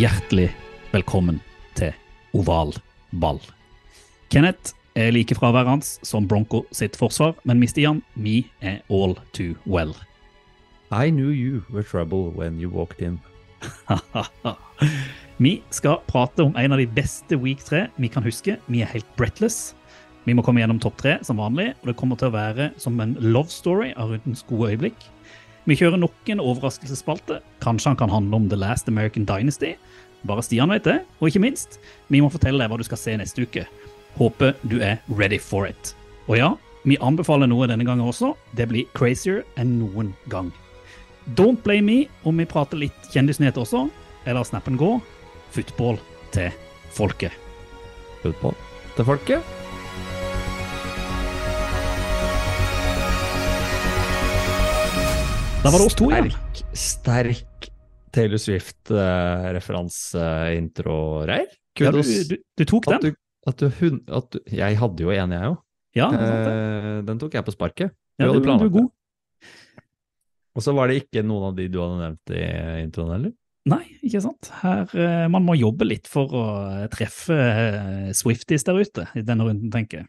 Hjertelig velkommen til oval ball. Kenneth er like fraværende som Bronco sitt forsvar, men med Stian, vi er all too well. I knew you were trouble when you walked in. vi skal prate om en av de beste week tre vi kan huske. Vi er helt breathless. Vi må komme gjennom topp tre som vanlig, og det kommer til å være som en love story av rundens gode øyeblikk. Vi kjører nok en overraskelsesspalte. Kanskje han kan handle om The Last American Dynasty. Bare Stian vet det. Og ikke minst, vi må fortelle deg hva du skal se neste uke. Håper du er ready for it. Og ja, vi anbefaler noe denne gangen også. Det blir crazier enn noen gang. Don't blame me om vi prater litt kjendisnyheter også. Eller snappen gå. Football til folket. Football til folket. Da var det oss to igjen. Sterk, sterk Taylor Swift-referanseintro, Reir. Ja, du, du, du tok at den. du, at du, hun- at du, jeg hadde jo en, jeg òg. Ja, det. den tok jeg på sparket. Ja, du, du er god. Og så var det ikke noen av de du hadde nevnt i introen, heller? Nei, ikke sant. Her, eh, man må jobbe litt for å eh, treffe eh, Swifties der ute i denne runden, tenker jeg.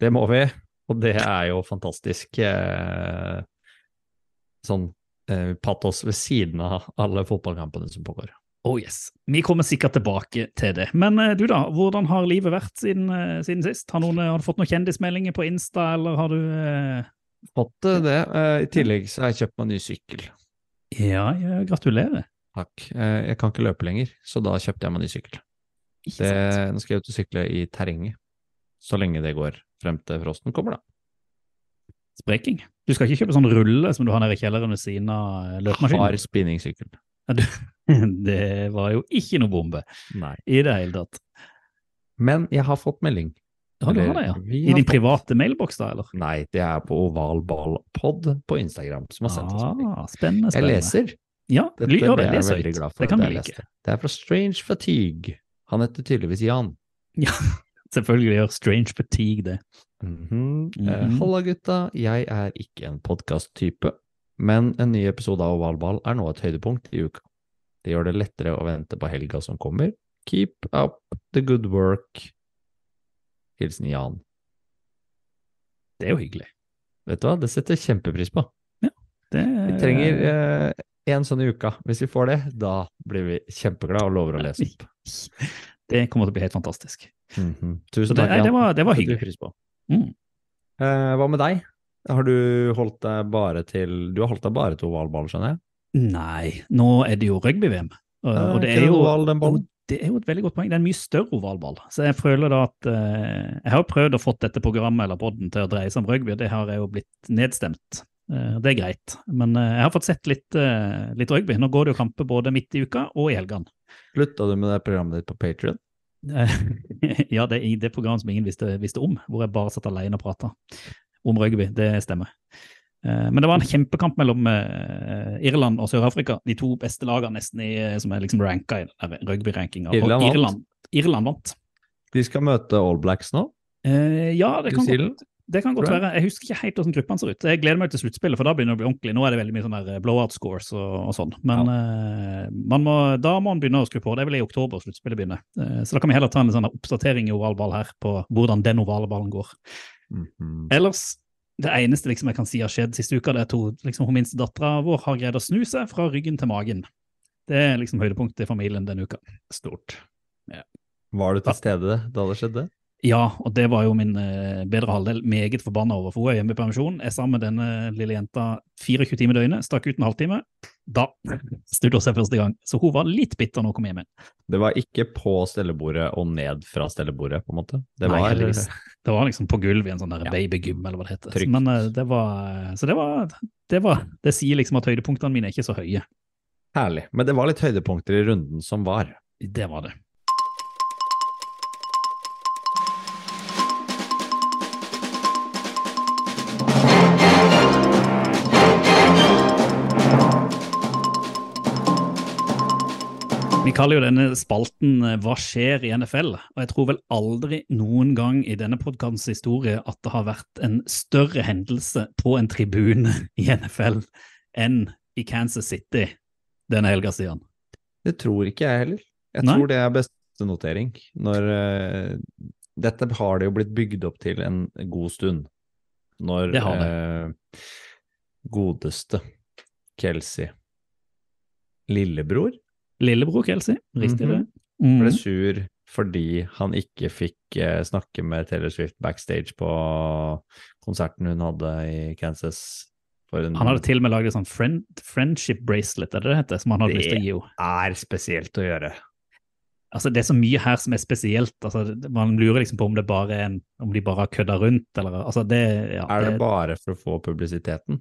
Det må vi, og det er jo fantastisk. Eh, sånn eh, patos ved siden av alle fotballkampene som pågår. Oh yes. Vi kommer sikkert tilbake til det. Men eh, du da, hvordan har livet vært siden, eh, siden sist? Har, noen, har du fått noen kjendismeldinger på Insta, eller har du eh... Fått eh, det. Eh, I tillegg så har jeg kjøpt meg ny sykkel. Ja, ja, gratulerer. Takk. Eh, jeg kan ikke løpe lenger, så da kjøpte jeg meg ny sykkel. Det, nå skal jeg ut og sykle i terrenget. Så lenge det går frem til frosten kommer, da. Spreking. Du skal ikke kjøpe sånn rulle som du har nede i kjelleren ved siden av løpemaskinen? Har spinningsykkel. Det var jo ikke noe bombe Nei. i det hele tatt. Men jeg har fått melding. Ja, du har det, ja. I din fått- private mailboks, da, eller? Nei, det er på ovalballpod på Instagram som har sendt oss melding. Ah, spennende, Jeg leser. Ja, Dette ja, det. jeg veldig glad for. Det kan vi like. Det er fra Strange Fatigue. Han heter tydeligvis Jan. Ja, selvfølgelig gjør Strange Fatigue det. Mhm. Eh, Mhm. Halla gutta, jeg er ikke en podkast-type, men en ny episode av Ovalball er nå et høydepunkt i uka. Det gjør det lettere å vente på helga som kommer. Keep up the good work. Hilsen Jan. Det er jo hyggelig. Vet du hva, det setter jeg kjempepris på. Det, Vi trenger eh, en sånn i uka. Hvis vi får det, da blir vi kjempeglade og lover å lese opp. Det kommer til å bli helt fantastisk. Mhm. -hmm. Tusen det, takk, nei, det, var, det var hyggelig. Mm. Eh, hva med deg? Har du holdt deg bare til Du har holdt deg bare til ovalball, skjønner jeg? Nei, nå er det jo rugby-VM. Og, og det er jo oval, den ballen. det er jo et veldig godt poeng. Det er en mye større ovalball. Så jeg føler da at eh, Jeg har prøvd å få dette programmet eller podden til å dreie seg om rugby, det har jeg jo blitt nedstemt. Eh, det er greit. Men eh, jeg har fått sett litt, eh, litt rugby. Nå går det jo kamper både midt i uka og i helgene. Slutta du med det programmet ditt på Patrion? Ja, det er det programmet som ingen visste, visste om, hvor jeg bare satt alene og prata om rugby. Det stemmer. Eh, Men det var en kjempekamp mellom eh, Irland og Sør-Afrika, de to beste lagene nesten i, som er liksom ranka i rugby-rankinga. Irland. Irland, Irland vant. De skal møte All Blacks nå. Eh, ja, det kan, godt, det kan godt være. Jeg husker ikke helt hvordan gruppene ser ut. Jeg gleder meg til sluttspillet, for da begynner det å bli ordentlig. Nå er det veldig mye sånn blowout scores og, og sånn. Men eh, man må, da må man begynne å skru på. Det er vel i oktober sluttspillet begynner. Uh, så da kan vi heller ta en sånn oppdatering i ovalball her på hvordan den ovale ballen går. Mhm. Ellers, det eneste liksom jeg kan si har skjedd siste uka, det er hun, liksom, hun minste dattera vår har greid å snu seg fra ryggen til magen. Det er liksom høydepunktet i familien denne uka. Stort. Ja. Var du til stede da det skjedde? Ja, og det var jo min eh, bedre halvdel meget forbanna over, for hun er hjemme i permisjon. Jeg sammen med denne lille jenta 24 timer i døgnet, stakk ut en halvtime. Da snudde hun seg første gang. Så hun var litt bitter når hun kom hjem igjen. Det var ikke på stellebordet og ned fra stellebordet, på en måte. Det Nei, var heldigvis. Det var liksom på gulvet i en sånn der Ja. babygym, eller hva det heter. Trygt. Men eh, det var Så det var, det var Det sier liksom at høydepunktene mine er ikke så høye. herlig. Men det var litt høydepunkter i runden som var. Det var det. Vi kaller jo denne spalten eh, Hva skjer i NFL? Og jeg tror vel aldri noen gang i denne podkastens historie at det har vært en større hendelse på en tribune i NFL enn i Kansas City denne helga siden. Det tror ikke jeg heller. Jeg Nei? tror det er beste notering. Når uh, Dette har det jo blitt bygd opp til en god stund. Når Det har det. Uh, godeste Kelsey Lillebror Lillebror Kelsey, riktig Mhm. det? Mm. ble sur fordi han ikke fikk eh, snakke med Taylor Swift backstage på konserten hun hadde i Kansas. En, Han hadde til og med lagd et sånt friend, friendship bracelet, er det det heter, som han hadde Det- lyst til å gi henne. er spesielt å gjøre. Altså, det er så mye her som er spesielt. Altså, man lurer liksom på om det bare er en, om de bare har kødda rundt, eller altså det, ja, Er det bare for å få publisiteten?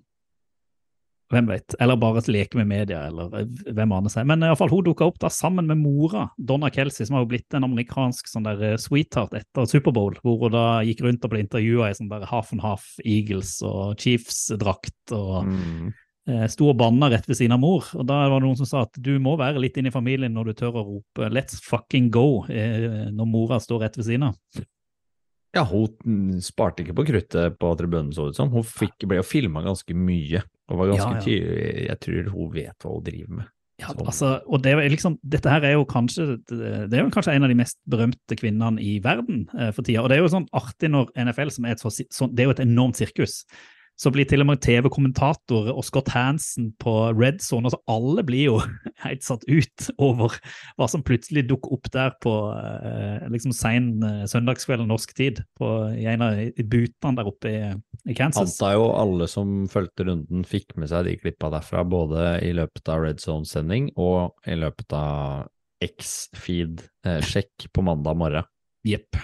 Hvem vet? Eller bare leke med media, eller eh, hvem aner seg. Men i alle fall, hun dukka opp da sammen med mora, Donna Kelsey, som har jo blitt en amerikansk sånn der eh, sweetheart etter Superbowl, hvor hun da gikk rundt og ble intervjua i sånn der half and half Eagles og Chiefs-drakt og Mm. eh, sto og banna rett ved siden av mor. Og da var det noen som sa at du må være litt inne i familien når du tør å rope 'let's fucking go' eh, når mora står rett ved siden av. Ja, hun mm, sparte ikke på kruttet på tribunen, så det ut som. Hun fikk, ble jo filma ganske mye, og var ganske Ja, ja. tydelig Jeg tror hun vet hva hun driver med. Ja, altså, og det er liksom, Dette her er jo kanskje det er jo kanskje en av de mest berømte kvinnene i verden eh, for tida. Og det er jo sånn artig når NFL, som er et så, så, det er jo et enormt sirkus, så blir til og med TV-kommentator og Scott Hansen på Red Zone altså Alle blir jo helt satt ut over hva som plutselig dukker opp der på eh, liksom sein eh, søndagskveld norsk tid på, i en av butene der oppe i, i Kansas. Antar jo alle som fulgte runden, fikk med seg de klippa derfra, både i løpet av Red Zone-sending og i løpet av X-feed-sjekk på mandag morgen. Jepp.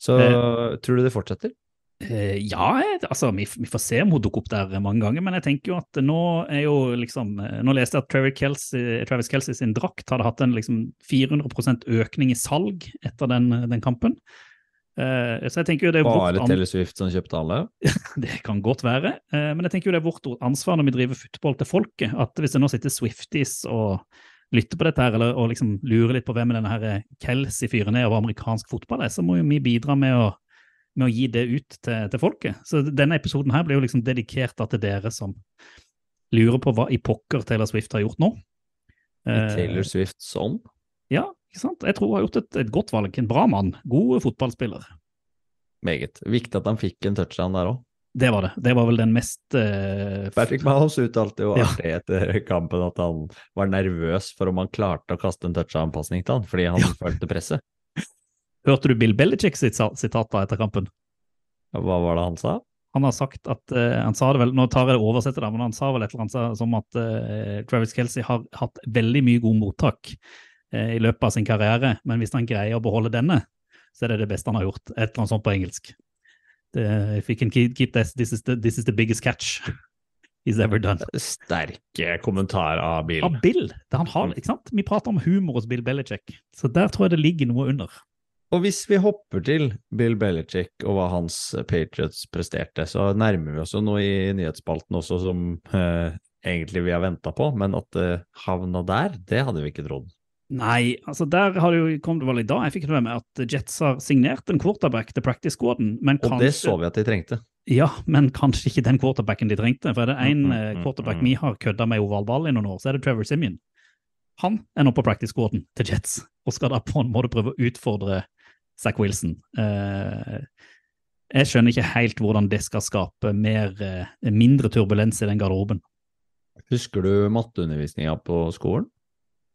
Så Eh. tror du det fortsetter? Eh, ja, altså, vi, vi får se om hun dukker opp der mange ganger, men jeg tenker jo at nå er jo liksom eh, Nå leste jeg at Travis Kelce, Travis Kelsey sin drakt hadde hatt en liksom 400% økning i salg etter den, den kampen. Eh, så jeg tenker jo det er Bare vårt Taylor Swift som kjøpte alle? Det kan godt være, eh, men jeg tenker jo det er vårt ansvar når vi driver football til folket, at hvis det nå sitter Swifties og lytter på dette her, eller og liksom lurer litt på hvem denne her Kelsey-fyren er, og hva amerikansk fotball er, så må jo vi bidra med å, med å gi det ut til, til folket. Så denne episoden her blir jo liksom dedikert til dere som lurer på hva i pokker Taylor Swift har gjort nå. I Eh, Taylor Swift sånn? Ja, ikke sant? Jeg tror hun har gjort et, et godt valg. En bra mann. God fotballspiller. Meget. Viktig at han fikk en touchdown der òg. Det var det. Det var vel den mest uh, Patrick Mahomes uttalte jo Ja. artig etter kampen at han var nervøs for om han klarte å kaste en touchdown-pasning til han, fordi han Ja. følte presset. Hørte du Bill Belichick sitt sitat da etter kampen? Hva var det han sa? Han har sagt at uh, Han sa det vel, nå tar jeg det det, men han sa vel et eller annet som at uh, Travis Kelsey har hatt veldig mye god mottak uh, i løpet av sin karriere, men hvis han greier å beholde denne, så er det det beste han har gjort. Et eller annet sånt på engelsk. Det, if he can keep, this, this, is the, this is the biggest catch he's ever done. Sterke kommentar av Bill. Av Bill! Det han har, ikke sant? Vi prater om humor hos Bill Belichick, så der tror jeg det ligger noe under. Og hvis vi hopper til Bill Belichick og hva hans Patriots presterte, så nærmer vi oss jo noe i nyhetsspalten også som eh, egentlig vi har venta på, men at det havna der, det hadde vi ikke trodd. Nei, altså der har det jo, kom det vel i dag, jeg fikk med meg at Jets har signert en quarterback til practice squaden, men Og det så vi at de trengte. Ja, men kanskje ikke den quarterbacken de trengte, for er det en Mm, mm, eh, mm, quarterback mm. vi har kødda med ovalball i noen år, så er det Trevor Simeon. Han er nå på practice squaden til Jets, og skal da på en måte prøve å utfordre Zack Wilson. Eh, jeg skjønner ikke helt hvordan det skal skape mer, eh, mindre turbulens i den garderoben. Husker du matteundervisninga på skolen?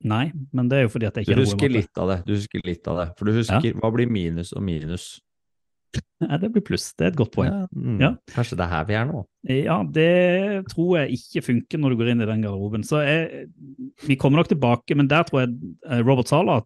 Nei, men det er jo fordi at jeg Du ikke er husker litt av det. Du husker litt av det. For du husker hva blir minus og minus? Ja, det blir pluss. Det er et godt poeng. Ja, mm, Ja. Kanskje det er her vi er nå? Ja, det tror jeg ikke funker når du går inn i den garderoben. Så jeg, vi kommer nok tilbake, men der tror jeg eh, Robert Sala,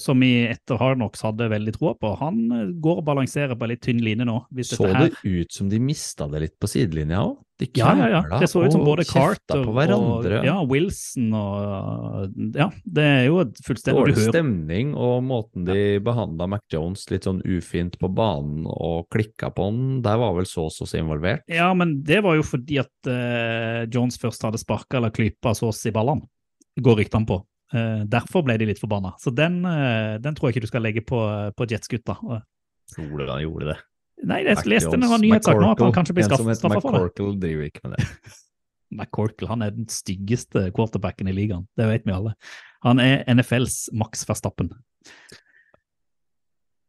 som vi etter Harnox hadde veldig troa på, han eh, går og balanserer på en litt tynn line nå. Så her... det ut som de mista det litt på sidelinja òg? De Ja, ja, ja. Det så ut som både Carter og ja, Wilson og Ja, det er jo et fullstendig Dårlig stemning og måten de behandla Mac Jones litt sånn ufint på banen og klikka på han, der var vel Sauce også involvert? Ja, men det var jo fordi at uh, Jones først hadde sparka eller klypa sås i ballene, går ryktene på. Eh, derfor ble de litt forbanna. Så den, eh, den tror jeg ikke du skal legge på, på Jets-gutta. Tror du han gjorde det? Nei, jeg Mac leste en nyhetssak nå at han kanskje blir straffa for det. McCorkle driver ikke med det. McCorkle han er den styggeste quarterbacken i ligaen, det vet vi alle. Han er NFLs Max Verstappen.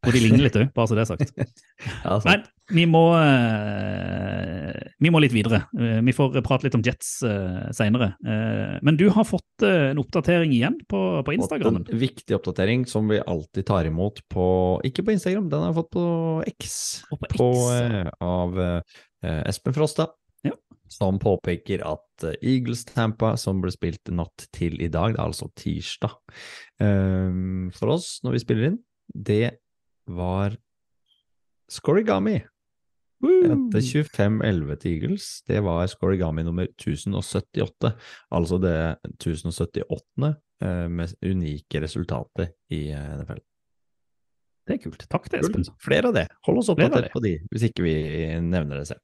Og de ligner litt òg, bare så det er sagt. Ja, Men vi må, eh, vi må litt videre. Eh, vi får prate litt om Jets uh, seinere. men du har fått eh, en oppdatering igjen på, på Instagram? En viktig oppdatering som vi alltid tar imot på Ikke på Instagram, den har jeg fått på X. På på, X. eh, av eh, Espen Frosta. Ja. Som påpeker at eh, Eagles Tampa, som ble spilt natt til i dag, det er altså tirsdag for oss når vi spiller inn, det var Scorigami. Etter 25-11 til Eagles, det var Scorigami nummer 1078. Altså det 1078. eh, med unike resultater i eh, NFL. Det er kult. Takk til Espen. Flere av det. Hold oss oppdatert på de, hvis ikke vi nevner det selv.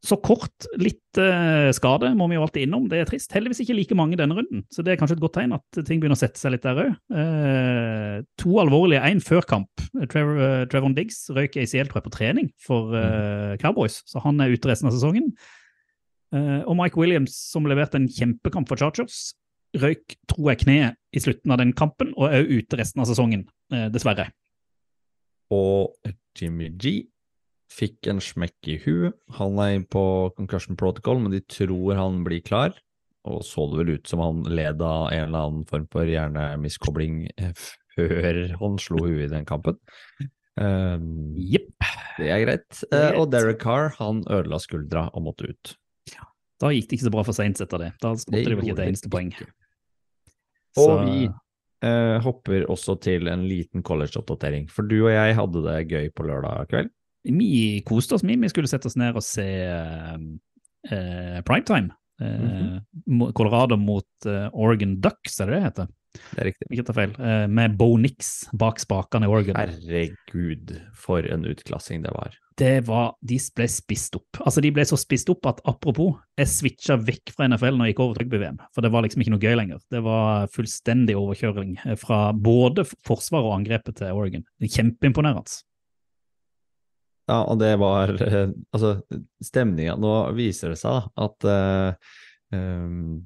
Så kort, litt eh, skade må vi jo alltid innom. Det er trist. Heldigvis ikke like mange denne runden, så det er kanskje et godt tegn at ting begynner å sette seg litt der òg. to alvorlige, én før kamp. Trevor, uh, Trevon Diggs røyk ACL tror jeg, på trening for uh, Cowboys, så han er ute resten av sesongen. Eh, og Mike Williams, som leverte en kjempekamp for Chargers, røyk, tror jeg, kneet i slutten av den kampen, og er òg ute resten av sesongen, eh, dessverre. Og Jimmy G fikk en smekk i huet. Han er inne på concussion protocol, men de tror han blir klar. Og så det vel ut som han led av en eller annen form for hjernemiskobling eh, før han slo huet i den kampen. Um, Jepp. det er greit. Det Eh, og. Derek Carr han ødela skuldra og måtte ut. Da gikk det ikke så bra for Saints etter det. Da måtte Det de ikke et det eneste poeng. Så- Og vi uh, hopper også til en liten college-oppdatering. For du og jeg hadde det gøy på lørdag kveld. Vi koste oss mye. Vi skulle sette oss ned og se eh, eh, primetime. Eh, mm -hmm. Colorado mot eh, Oregon Ducks, er det det heter? Det er riktig. Ikke ta feil. Eh, med Bo Nix bak spakene i Oregon. Herregud, for en utklassing det var. Det var, De ble spist opp. Altså, De ble så spist opp at apropos, jeg switcha vekk fra NFL når jeg gikk over til rugby-VM. For det var liksom ikke noe gøy lenger. Det var fullstendig overkjøring eh, fra både forsvaret og angrepet til Oregon. Kjempeimponerende. Ja, og det var eh, Altså, stemninga Nå viser det seg da, at uh, um,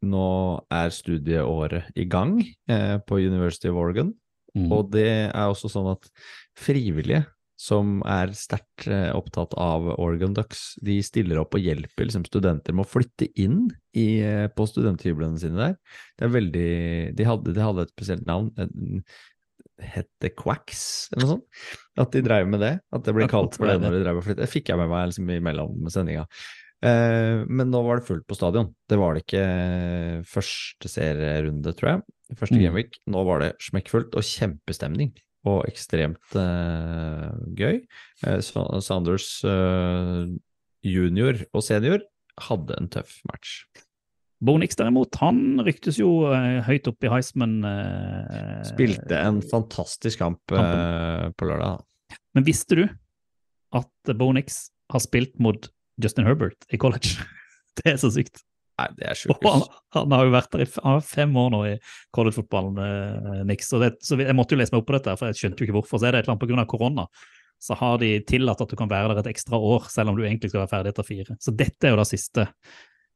nå er studieåret i gang uh, på University of Oregon. Mm. Og det er også sånn at frivillige som er sterkt uh, opptatt av Oregon Ducks, de stiller opp og hjelper liksom, studenter med å flytte inn i, på studenthyblene sine der. Det er veldig De hadde, de hadde et spesielt navn. En- Het det Quacks, eller noe sånt? At de drev med det? At det ble kalt for det når de drev og flyttet? Det fikk jeg med meg liksom, imellom sendinga. Eh, men nå var det fullt på stadion. Det var det ikke første serierunde, tror jeg. Første Mm. Gameweek. Nå var det smekkfullt og kjempestemning. Og ekstremt eh, gøy. Eh, Sanders eh, junior og senior hadde en tøff match. Bo Nix derimot, han ryktes jo eh, høyt opp i Heisman. eh, Spilte en fantastisk kamp eh, på lørdag. Men visste du at Bo Nix har spilt mot Justin Herbert i college? Det er så sykt. Nei, det er sjukt. han, han har jo vært der i fem år nå i collegefotballen, eh, Nix. Så, det, så jeg måtte jo lese meg opp på dette, for jeg skjønte jo ikke hvorfor. Så er det et eller annet pga. korona. Så har de tillatt at du kan være der et ekstra år, selv om du egentlig skal være ferdig etter fire. Så dette er jo da siste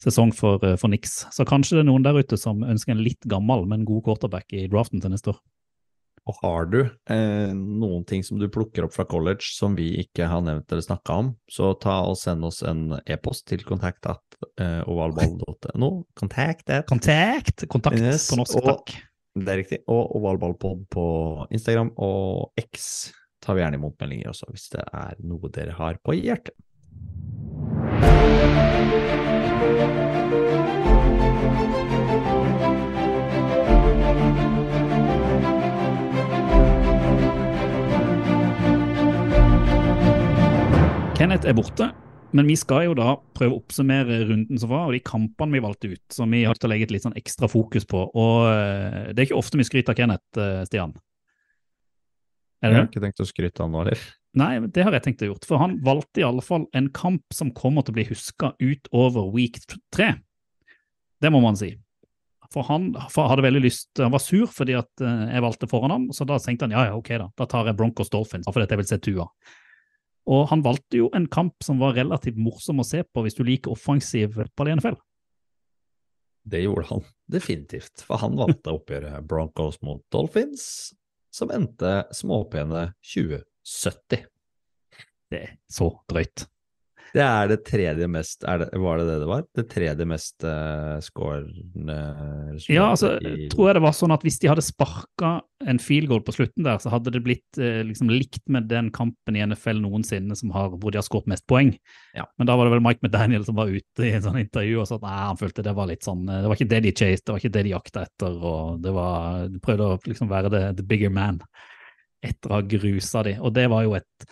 sesong for, eh, for Nix. Så kanskje det er noen der ute som ønsker en litt gammel, men god quarterback i draften til neste år. Og har du eh, noen ting som du plukker opp fra college som vi ikke har nevnt eller snakka om, så ta og send oss en e-post til kontakt at eh, ovalball.no. Kontakt at Kontakt! Kontakt Yes, på norsk, og- takk. Det er riktig. Og ovalballpod på Instagram og X tar vi gjerne imot meldinger også, hvis det er noe dere har på hjertet. Kenneth er borte, men vi skal jo da prøve å oppsummere runden som var, og de kampene vi valgte ut, som vi har lyst til å legge et litt sånn ekstra fokus på. Og eh, det er ikke ofte vi skryter av Kenneth, eh, Stian. Er Jeg har ikke tenkt å skryte av nå, eller? Nei, det har jeg tenkt å gjort. For han valgte i alle fall en kamp som kommer til å bli huska utover week tre. Det må man si. For han for hadde veldig lyst Han var sur fordi at eh, jeg valgte foran ham, så da tenkte han ja, ja, ok, da. Da tar jeg Broncos Dolphins, fordi jeg vil se Tua. Og han valgte jo en kamp som var relativt morsom å se på hvis du liker offensiv fotball i NFL. Det gjorde han definitivt, for han valgte oppgjøret Broncos mot Dolphins, som endte småpene 2070. Det er så drøyt. Det er det tredje mest det, Var det det det var? Det tredje mest uh, scorende Ja, altså, i tror jeg det var sånn at hvis de hadde sparka en field goal på slutten der, så hadde det blitt eh, liksom likt med den kampen i NFL noensinne som har, hvor de har skåret mest poeng. Ja. Men da var det vel Mike McDaniel som var ute i en sånn intervju og sa at nei, han følte det var litt sånn eh, Det var ikke det de chased, det var ikke det de jakta etter, og det var De prøvde å liksom være the, the bigger man etter å ha grusa de. Og det var jo et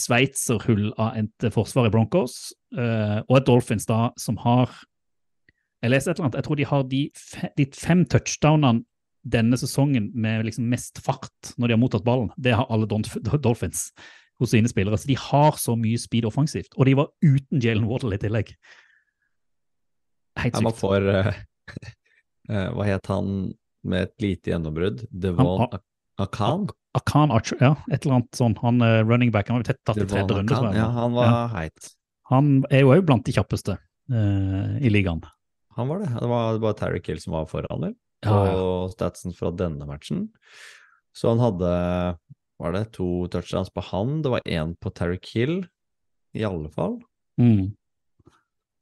sveitserhull av et forsvar i Broncos, eh, og et Dolphins da som har Jeg leser et eller annet, jeg tror de har de, fe, de fem touchdownene denne sesongen med liksom mest fart når de har mottatt ballen. Det har alle Dolphins hos sine spillere. Så de har så mye speed offensivt. Og de var uten Jalen Waddle i tillegg. Helt Ja, man sykt. får uh, Hva het han med et lite gjennombrudd? Devon Han- Akan? Akan Archer, ja, et eller annet sånn. Han er running back, han har tatt i tredje runde, Akan? Ja, han var Ja. heit. Han er jo òg blant de kjappeste uh, i ligaen. Han var det. Det var bare Terry Kill som var foran, vel? Ja, ja. Og statsen fra denne matchen. Så han hadde var det to touchdowns på han, det var én på Terry Kill, i alle fall. Mm.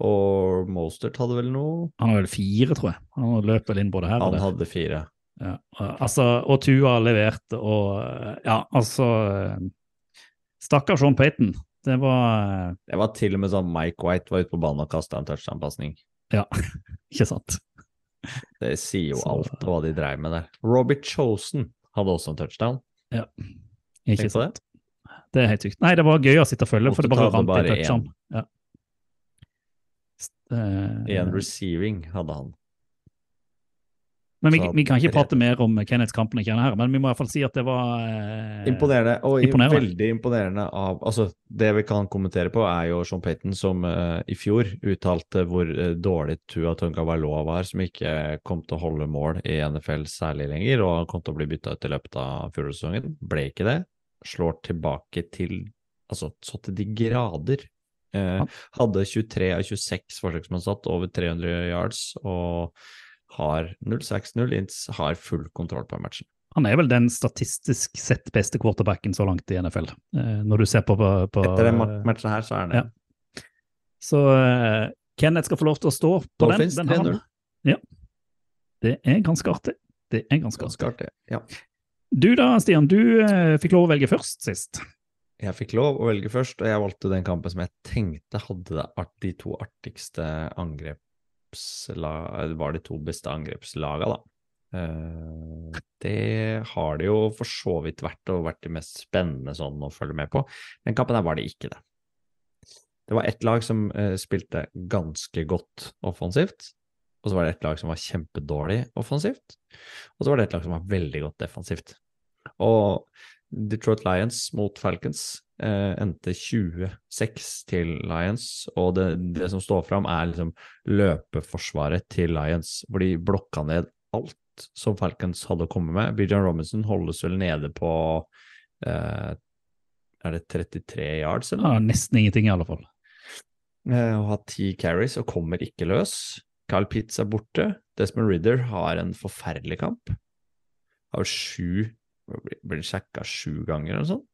Og Mostert hadde vel noe? Han hadde vel fire, tror jeg. Han løp vel inn både her og Han hadde fire. Ja, altså, og Tua leverte, og eh, ja, altså Stakkars Stakkar Sean Payton. Det var eh, Det var til og med sånn Mike White var ute på banen og kasta en touchdown-pasning. Ja, ikke sant? Det sier jo Så- alt hva de dreiv med der. Robert Chosen hadde også en touchdown. Ja, Ikke Tenk sant? Det er helt sykt. Nei, det var gøy å sitte og følge, for det bare rant i bare touchdown. Ja. Uh, eh, receiving hadde han. Men vi, vi kan ikke prate mer om Kenneths kamp enn her, men vi må i hvert fall si at det var eh, Imponerende, og imponerende. veldig imponerende av Altså, det vi kan kommentere på, er jo Sean Payton som eh, i fjor uttalte hvor eh, dårlig Tua Tunga Valoa var, som ikke kom til å holde mål i NFL særlig lenger, og han kom til å bli bytta ut i løpet av fjorårssesongen. Ble ikke det. Slår tilbake til Altså, så til de grader. Eh, hadde 23 av 26 forsøk som han satt, over 300 yards, og har 0-6-0 ints, har full kontroll på matchen. Han er vel den statistisk sett beste quarterbacken så langt i NFL, eh, når du ser på, på, på Etter den matchen her, så er han det. Ja. Så uh, Kenneth skal få lov til å stå på den. Dolphins den han. Ja. Det er ganske artig. Det er ganske artig. Ganske artig. Ja. Du da, Stian, du uh, fikk lov å velge først sist. Jeg fikk lov å velge først, og jeg valgte den kampen som jeg tenkte hadde de to artigste angrepsla... var de to beste angrepslaga, da. Eh, det har det jo for så vidt vært, og vært det mest spennende sånn å følge med på. Den kampen her var det ikke det. Det var ett lag som eh, spilte ganske godt offensivt, og så var det ett lag som var kjempedårlig offensivt, og så var det ett lag som var veldig godt defensivt. Og Detroit Lions mot Falcons eh, endte 26 til Lions, og det, det som står fram, er liksom løpeforsvaret til Lions, hvor de blokka ned alt som Falcons hadde å komme med. Bijan Robinson holdes vel nede på eh, Er det 33 yards, eller? Ja, nesten ingenting, i alle fall. Eh, og har ti carries og kommer ikke løs. Carl Pitts er borte. Desmond Ridder har en forferdelig kamp. Har sju blir, blir sjekka sju ganger eller noe sånt.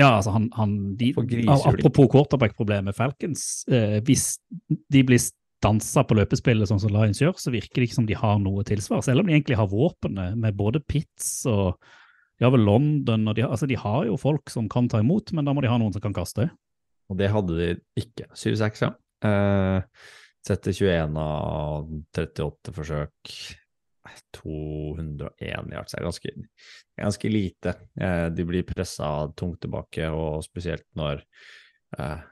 Ja, altså han, han de, Apropos quarterback-problemet med Falcons. Eh, hvis de blir stansa på løpespillet sånn som Lions gjør, så virker det ikke som de har noe tilsvar. Selv om de egentlig har våpenet med både Pitts og de har vel London og de, altså de har jo folk som kan ta imot, men da må de ha noen som kan kaste. Og det hadde de ikke. 7-6, ja. Eh, setter 21 av 38 forsøk. 201 yards er ganske, ganske lite. Eh, de blir pressa tungt tilbake, og spesielt når eh,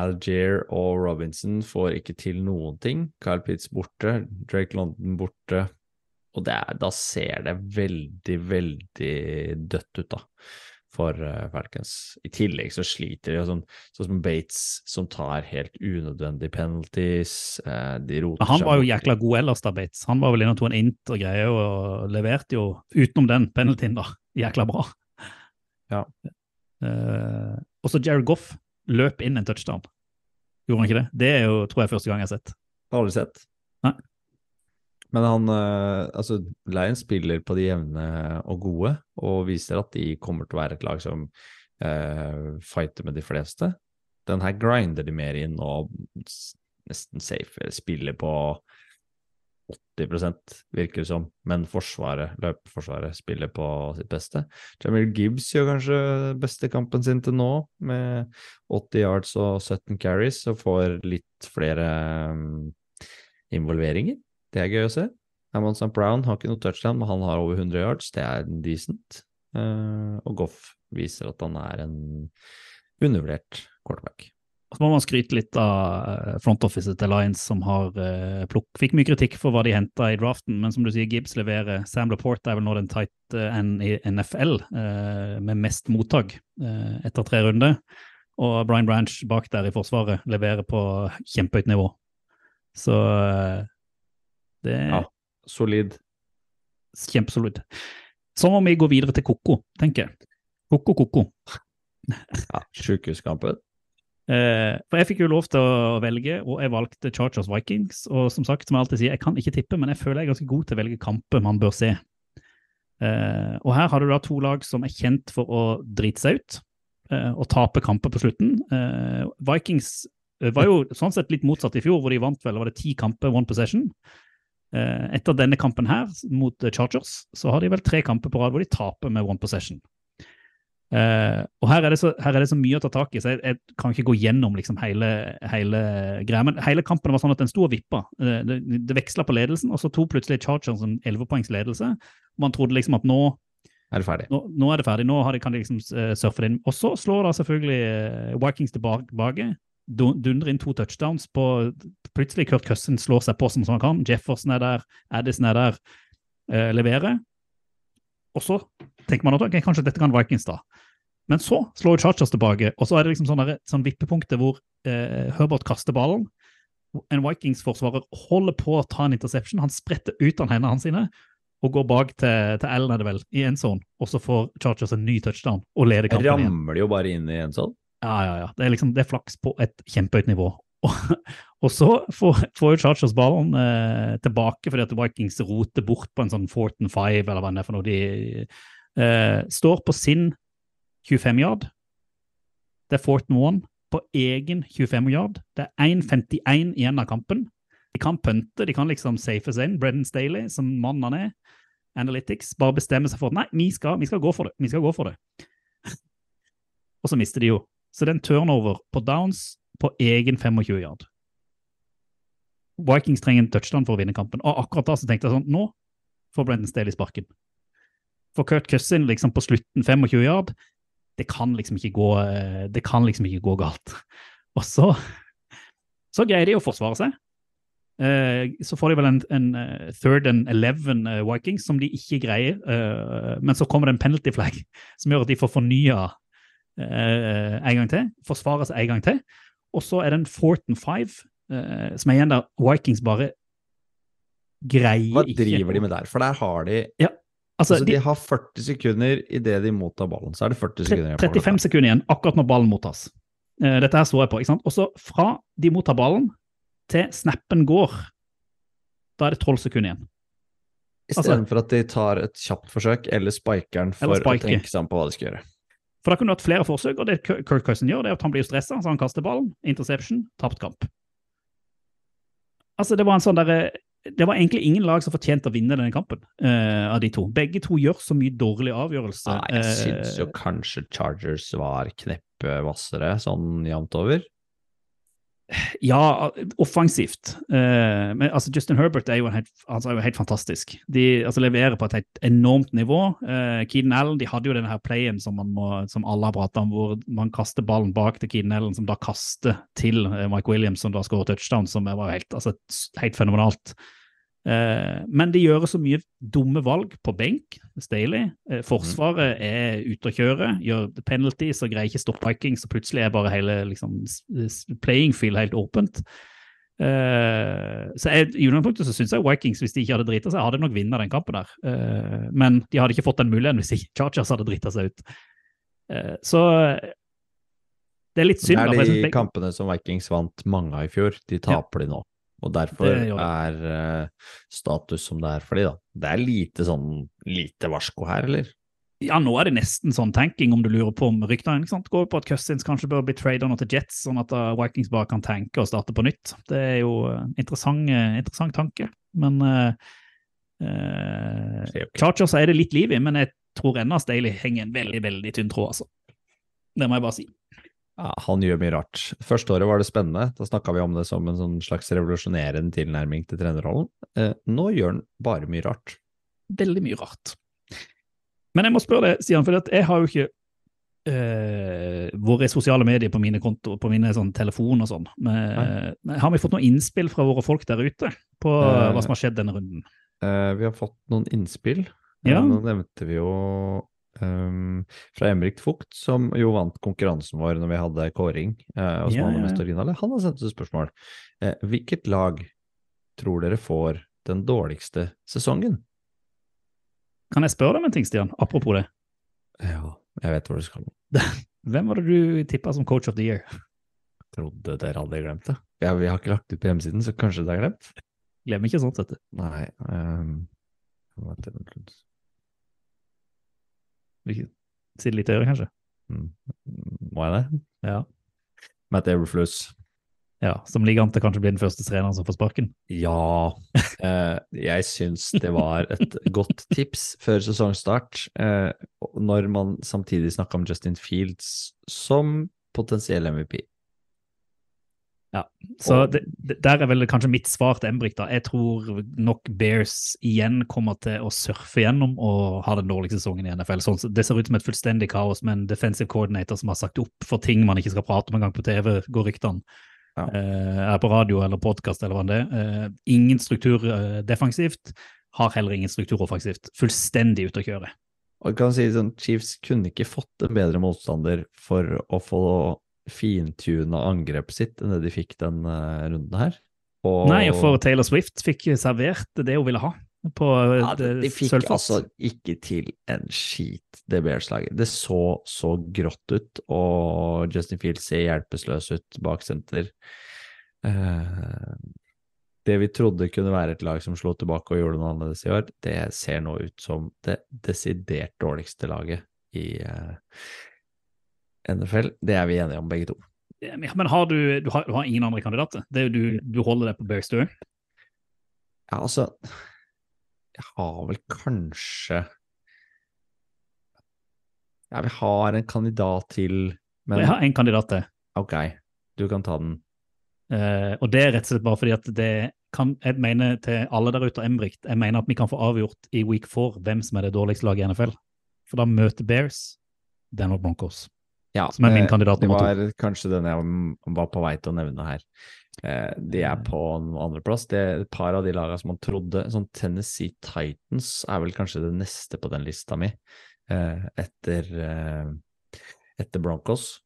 Algier og Robinson får ikke til noen ting. Kyle Pitts borte, Drake London borte. Og er, da ser det veldig, veldig dødt ut, da, for eh, Falcons. I tillegg så sliter de, sånn, sånn som Bates, som tar helt unødvendige penalties. Eh, de roter han var jo jækla god ellers, da, Bates. Han var vel inne og tok en int og greier, og leverte jo, utenom den penaltyen, da, jækla bra. Ja. Uh, og så Jared Goff løp inn en touchdown. Gjorde han ikke det? Det er jo, tror jeg, første gang jeg har sett. Har Aldri sett. Nei. Men han eh, Altså, Lions spiller på de jevne og gode, og viser at de kommer til å være et lag som uh, fighter med de fleste. Den her grinder de mer inn og nesten safe, spiller på 80 virker det som, men forsvaret, løpeforsvaret spiller på sitt beste. Jamil Gibbs gjør kanskje beste kampen sin til nå, med 80 yards og 17 carries, og får litt flere um, involveringer. Det er gøy å se. Amon St. Brown har ikke noe touchdown, men han har over 100 yards. Det er decent. Uh, og Goff viser at han er en undervurdert quarterback. Så må man skryte litt av frontofficet front til Lions, som har uh, plukk, fikk mye kritikk for hva de henta i draften, men som du sier, Gibbs leverer. Sam Laporte er vel nå den tight eh, end i NFL uh, med mest mottak uh, etter tre runder. Og Brian Branch bak der i forsvaret leverer på kjempehøyt nivå. Så eh, det er Ja. Solid. kjempesolid. Så må vi gå videre til Koko, tenker jeg. Koko, Koko. Ja, Sjukehuskampen. Eh, for jeg fikk jo lov til å velge, og jeg valgte Chargers Vikings. Og som sagt, som jeg alltid sier, jeg kan ikke tippe, men jeg føler jeg er ganske god til å velge kamper man bør se. Eh, og her har du da to lag som er kjent for å drite seg ut eh, og tape kamper på slutten. Eh, Vikings eh, var jo sånn sett litt motsatt i fjor, hvor de vant vel var det ti kamper, one possession. Eh, etter denne kampen her mot Chargers, så har de vel tre kamper på rad hvor de taper med one possession. Eh, og her er, det så, her er det så mye å ta tak i, så jeg, jeg kan ikke gå gjennom liksom hele, hele greia. Men hele kampen var sånn at den sto og vippa. Eh, det, det veksla på ledelsen, og så tok plutselig Chargers en 11-poengs ledelse. Man trodde liksom at nå, Er det ferdig? nå, nå er det ferdig, nå har de, kan de liksom uh, surfe det inn. Og så slår da selvfølgelig Vikings tilbake. Du- Dundrer inn to touchdowns på Plutselig Kurt Cousin slår seg på som han kan. Jefferson er der, Addison er der, eh, leverer. Og så tenker man at okay, kanskje dette kan Vikings da. Men så slår Chargers tilbake, og så er det liksom sånn, der- sånn vippepunktet hvor eh, Herbert kaster ballen. En Vikings-forsvarer holder på å ta en interception. Han spretter ut av hendene sine og går bak til, til Allen, er det vel, i en zone. Og så får Chargers en ny touchdown og leder kampen igjen. Ramler jo bare inn i en sånn. Ja, ja, ja. Det er liksom det er flaks på et kjempehøyt nivå. Og, så får, får Chargers ballen eh, tilbake fordi at Vikings roter bort på en sånn fourth and five, eller hva det er for noe. De eh, står på sin 25-yard. Det er fourth and one på egen 25-yard. Det er 1,51 igjen av kampen. De kan pønte, de kan liksom safe seg inn. Brendan Staley, som mannen han er, Analytics, bare bestemmer seg for at nei, vi skal, vi skal gå for det. Vi skal gå for det. Og så mister de jo. Så det er en turnover på downs på egen 25 yard. Vikings trenger en touchdown for å vinne kampen. Og akkurat da så tenkte jeg sånn, nå får Brendan Staley sparken. For Kurt Cousin liksom på slutten 25 yard, det kan liksom ikke gå, eh, det kan liksom ikke gå galt. Og så, så greier de å forsvare seg. Eh, så får de vel en, en eh, third and eleven Vikings som de ikke greier. men så kommer det en penalty flag som gjør at de får fornya eh, en gang til. Forsvare seg en gang til. Og så er det en fourth and five, eh, som er igjen der Vikings bare greier Hva ikke driver de med der? For der har de Altså, Altså, de, de har 40 sekunder idet de mottar ballen. Så er det 40 sekunder igjen. 35 sekunder igjen, akkurat når ballen mottas. Eh, dette her så jeg på. ikke sant? Og så fra de mottar ballen til snappen går, da er det 12 sekunder igjen. Istedenfor at de tar et kjapt forsøk, eller spikeren for Eller å tenke seg om på hva de skal gjøre. For da kunne du hatt flere forsøk, og det Kirk Cousin gjør, det er at han blir stressa, så han kaster ballen, interception, tapt kamp. Altså, det var en sånn derre Det var egentlig ingen lag som fortjente å vinne denne kampen, uh, av de to. Begge to gjør så mye dårlig avgjørelse. Nei, jeg eh, syns jo kanskje Chargers var kneppvassere sånn jevnt over. Ja, offensivt. Uh, men altså Justin Herbert er jo, helt, altså, er jo helt fantastisk. De altså, leverer på et helt enormt nivå. Uh, Keaton Allen de hadde jo denne playen som, må, som alle har pratet om, hvor man kaster ballen bak til Keaton Allen, som da kaster til eh, Mike Williams, som da skårer touchdown, som var helt, altså, helt fenomenalt. Eh, men de gjør så mye dumme valg på benk, Staley. Eh, forsvaret er ute å kjøre, gjør penalties og greier ikke stoppe Vikings, så plutselig er bare hele liksom, playing field helt åpent. Eh, så jeg, I utgangspunktet så syns jeg Vikings, hvis de ikke hadde drita seg, hadde nok vunnet den kampen der. Men de hadde ikke fått den muligheten hvis ikke Chargers hadde drita seg ut. Så det er litt synd. Det er de kampene som Vikings vant mange av i fjor, de taper de nå. Og derfor er uh, status som det er for de da. Det er lite sånn lite varsko her, eller? Ja, nå er det nesten sånn tenking, om du lurer på om ryktene ikke sant, går på at Cousins kanskje bør bli trader nå til Jets, sånn at uh, Vikings bare kan tenke og starte på nytt. Det er jo en interessant, eh, interessant tanke. Men uh, uh, Ok, ok. Chargers er det litt liv i, men jeg tror ennå Staley henger en veldig, veldig tynn tråd, altså. Det må jeg bare si. Ja, han gjør mye rart. Første året var det spennende, da snakka vi om det som en sånn slags revolusjonerende tilnærming til trenerrollen. Eh, nå gjør han bare mye rart. veldig mye rart. Men jeg må spørre deg, Stian, for jeg har jo ikke vært i sosiale medier på mine konto, på mine sånn, telefon og sånn. Men, men har vi fått noen innspill fra våre folk der ute på Eh, hva som har skjedd denne runden? Eh, vi har fått noen innspill. Ja. Eh, nå nevnte vi jo ehm, fra Emrik Fugt, som jo vant konkurransen vår når vi hadde kåring, uh, og som Ja, var ja, mest originale. Han har sendt et spørsmål. Uh, hvilket lag tror dere får den dårligste sesongen? Kan jeg spørre deg om en ting, Stian? Apropos det. Ja, jeg vet hvor du skal. Hvem var det du tippa som coach of the year? Trodde dere hadde glemt det. Ja, vi har ikke lagt ut på hjemmesiden, så kanskje det er glemt? Glemmer ikke sånt, vet du. Nei ehm, Sitter litt øret, kanskje? Mm, Må jeg det? Ja. Matt Everfluss. ja. Som ligger an til kanskje å bli den første treneren som får sparken? Ja, eh, jeg syns det var et godt tips før sesongstart, eh, når man samtidig snakka om Justin Fields som potensiell MVP. Så Og- det, det, der er vel kanskje mitt svar til Embrik. da. Jeg tror nok Bears igjen kommer til å surfe gjennom og ha den dårligste sesongen i NFL. Sånn, så det ser ut som et fullstendig kaos med en defensive coordinator som har sagt opp for ting man ikke skal prate om engang på TV, går ryktene. Ja. Eh, er på radio eller podkast eller hva det er. Eh, ingen struktur eh, defensivt. Har heller ingen struktur offensivt. Fullstendig ute å kjøre. Og kan si sånn, Chiefs kunne ikke fått en bedre motstander for å få fintuna angrepet sitt enn det de fikk den eh, runden her. Og, Nei, for Taylor Swift fikk servert det hun ville ha på eh, ja, de, det de fikk sølvfat. altså ikke til en skit, det Bears-laget. Det så så grått ut, og Justin Fields ser hjelpeløs ut bak senter. Eh, det vi trodde kunne være et lag som slo tilbake og gjorde noe annerledes i år, det ser nå ut som det desidert dårligste laget i eh, NFL. Det er vi enige om, begge to. Ja, Men har du, du, har, du har ingen andre kandidater? Det er du, du holder deg på Bears, du? Ja, altså Jeg har vel kanskje Ja, vi har en kandidat til, men Jeg har en kandidat til. ok, du kan ta den. Uh, og det er rett og slett bare fordi at det kan, jeg mener til alle der ute og Embrikt, jeg mener at vi kan få avgjort i week four hvem som er det dårligste laget i NFL. For da møter Bears Denver Broncos. Ja, Som er min eh, kandidat Det nummer to. var kanskje den jeg var på vei til å nevne her. Eh, de er på en andreplass. Det et par av de lagene som man trodde Sånn Tennessee Titans er vel kanskje det neste på den lista mi, eh, etter, etter Broncos.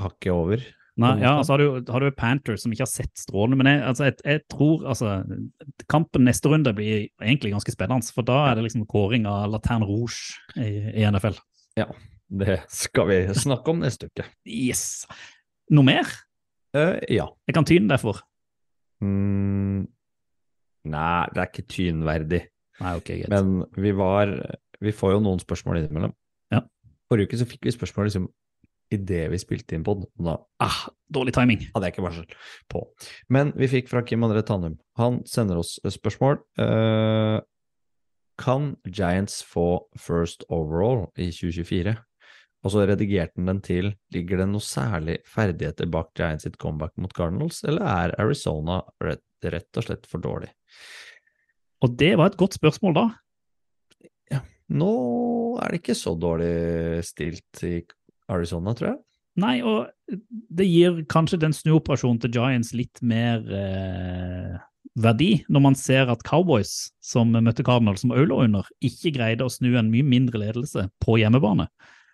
Hakket over. Nei, ja, altså har du, har du Panthers som ikke har sett strålende, men jeg, altså, jeg, jeg tror altså Kampen neste runde blir egentlig ganske spennende, for da er det liksom kåring av Laterne Rouge i, i NFL. Det skal vi snakke om neste uke. Yes! Noe mer? Uh, ja. Jeg kan tyne derfor. Mm, Nei, det er ikke tynverdig. Nei, ok, greit. Men vi var Vi får jo noen spørsmål innimellom. Ja. Forrige uke så fikk vi spørsmål liksom idet vi spilte inn pod, da ah, dårlig timing. hadde jeg ikke varsel på. Men vi fikk fra Kim André Tanum. Han sender oss spørsmål. Uh, kan Giants få first overall i 2024? Og så redigerte han den til ligger det noe særlig ferdigheter bak Giants sitt comeback mot Cardinals, eller er Arizona rett, rett og slett for dårlig? Og det var et godt spørsmål da. Nå er det ikke så dårlig stilt i Arizona, tror jeg. Nei, og det gir kanskje den snuoperasjonen til Giants litt mer eh, verdi, når man ser at Cowboys, som møtte Cardinals, som lå under, ikke greide å snu en mye mindre ledelse på hjemmebane.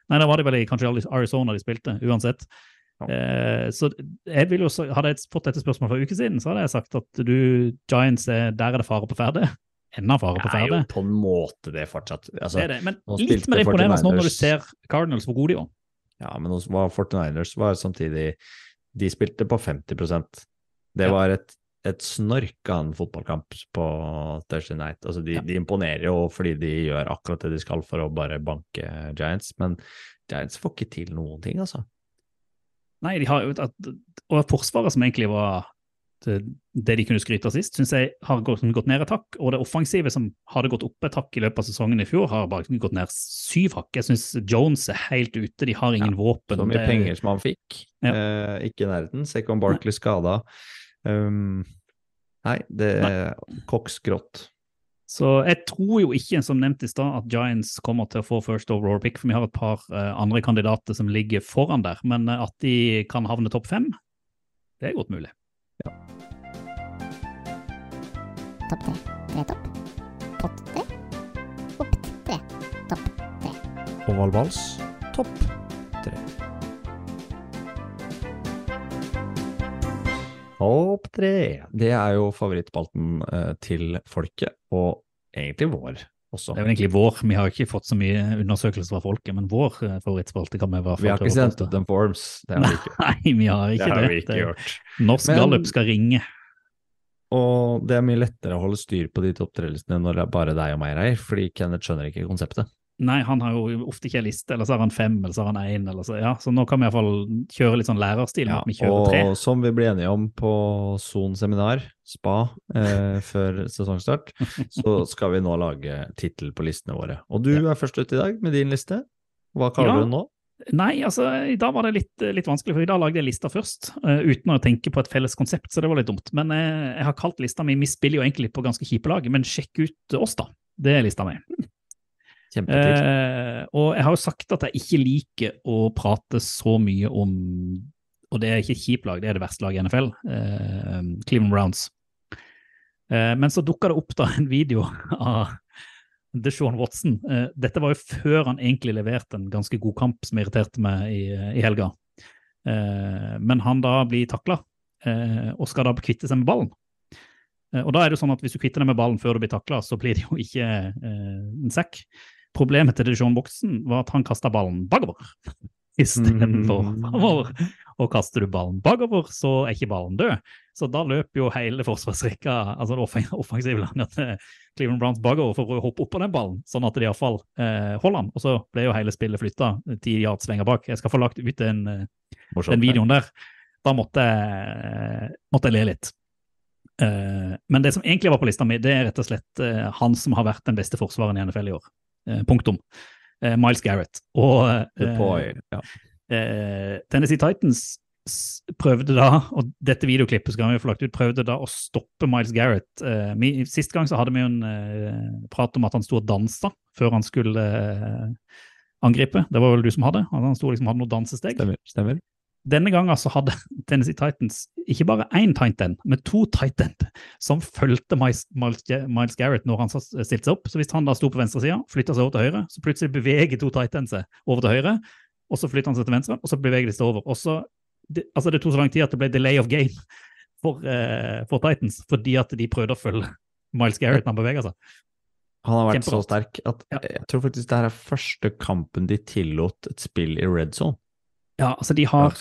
Nei, da var det vel i kanskje Arizona de spilte, uansett. Ja. Eh, så jeg vil jo, hadde jeg fått dette spørsmålet for en uke siden, så hadde jeg sagt at du, Giants, er, der er det fare på ferde. Enda fare på Det er jo på en måte det fortsatt. Altså, Det er det. Men litt mer imponerende nå når du ser Cardinals hvor gode de var. Ja, men var 49ers var samtidig De spilte på 50% Det var et, et snork av en fotballkamp på Thursday night. Altså, de, Ja. de imponerer jo fordi de gjør akkurat det de skal for å bare banke Giants, men Giants får ikke til noen ting, altså. Nei, de har jo at, Og Forsvaret, som egentlig var det, det de kunne skryte av sist, syns jeg har gått, gått ned et hakk. Og det offensive, som hadde gått opp et hakk i løpet av sesongen i fjor, har bare gått ned syv hakk. Jeg syns Jones er helt ute, de har ingen våpen. Så mye Det- penger som han fikk. Ja. Eh, ikke i nærheten. Second Barkley skada. Um, nei, det er koksgrått. Så jeg tror jo ikke, som nevnt i stad, at Giants kommer til å få first overall pick, for vi har et par uh, andre kandidater som ligger foran der. Men uh, at de kan havne topp fem, det er godt mulig. Topp tre. Tre topp. Pott tre. Opp tre. Topp tre. Oval vals, topp Topp tre. Det er jo favorittspalten eh, til folket, og egentlig vår også. Det er jo egentlig vår. Vi har ikke fått så mye undersøkelser fra folket, men vår eh, favorittspalte kan vi være Vi har ikke sendt ut forms. Det har vi ikke. Nei, vi har ikke Det det. vi ikke gjort. Norsk Men- Gallup skal ringe. Og det er mye lettere å holde styr på de topp tre-listene når det er bare deg og meg, Reir, fordi Kenneth skjønner ikke konseptet. Nei, han har jo ofte ikke ei liste, eller så har han fem, eller så har han én, eller så Ja, så nå kan vi iallfall kjøre litt sånn lærerstil Ja, vi kjører tre. og som vi ble enige om på Son seminar, spa, eh, før sesongstart, så skal vi nå lage tittel på listene våre. Og du er først ut i dag med din liste. Hva kaller Ja. du den nå? Nei, altså, i dag var det litt, litt vanskelig, for i dag lagde jeg lista først, Uh, uten å tenke på et felles konsept, så det var litt dumt. Men uh, jeg har kalt lista mi Vi spiller jo egentlig på ganske kjipe lag, men sjekk ut oss, da. Det er lista mi. Eh, og jeg har jo sagt at jeg ikke liker å prate så mye om Og det er ikke et kjipt lag, det er det verste laget i NFL. Eh, Cleveland Browns. Eh, men så dukka det opp da en video av Deshaun Watson. Eh, dette var jo før han egentlig leverte en ganske god kamp som irriterte meg i, i helga. Eh, men han da blir takla, eh, og skal da kvitte seg med ballen. Og da er det jo sånn at Hvis du kvitter deg med ballen før du blir takla, så blir det jo ikke en sekk. Problemet til Deshaun Boxen var at han kasta ballen bakover istedenfor Mm. framover. Og kaster du ballen bakover, så er ikke ballen død. Så da løper jo hele forsvarsrekka, altså det offen- offensive laget til Cleveland Browns bakover for å hoppe opp på den ballen, sånn at de iallfall eh, holder den. Og så ble jo hele spillet flytta ti yards lenger bak. Jeg skal få lagt ut den, eh, den videoen der. Da måtte måtte jeg le litt. Eh, men det som egentlig var på lista mi, det er rett og slett eh, han som har vært den beste forsvareren i NFL i år. Eh, punktum. Eh, Miles Garrett. Og eh, boy. Ja. Tennessee Titans prøvde da, og dette videoklippet skal vi få lagt ut, prøvde da å stoppe Miles Garrett. Vi, sist gang så hadde vi jo en prat om at han sto og dansa før han skulle angripe. Det var vel du som hadde? Han sto liksom hadde noen dansesteg. Stemmer. Stemmer. Denne gangen så hadde Tennessee Titans ikke bare én tight end, men to tight end som fulgte Miles, Garrett når han stilte seg opp. Så hvis han da sto på venstresida, flytta seg over til høyre, så plutselig beveger to tight ends seg over til høyre, og så flytter han seg til venstre, og så beveger de seg over. Og så, det, altså det tok så lang tid at det ble delay of game for, eh, for Titans, fordi at de prøvde å følge Miles Garrett når han beveger seg. Han har vært så sterk at jeg tror faktisk det her er første kampen de tillot et spill i red zone. Ja, altså de har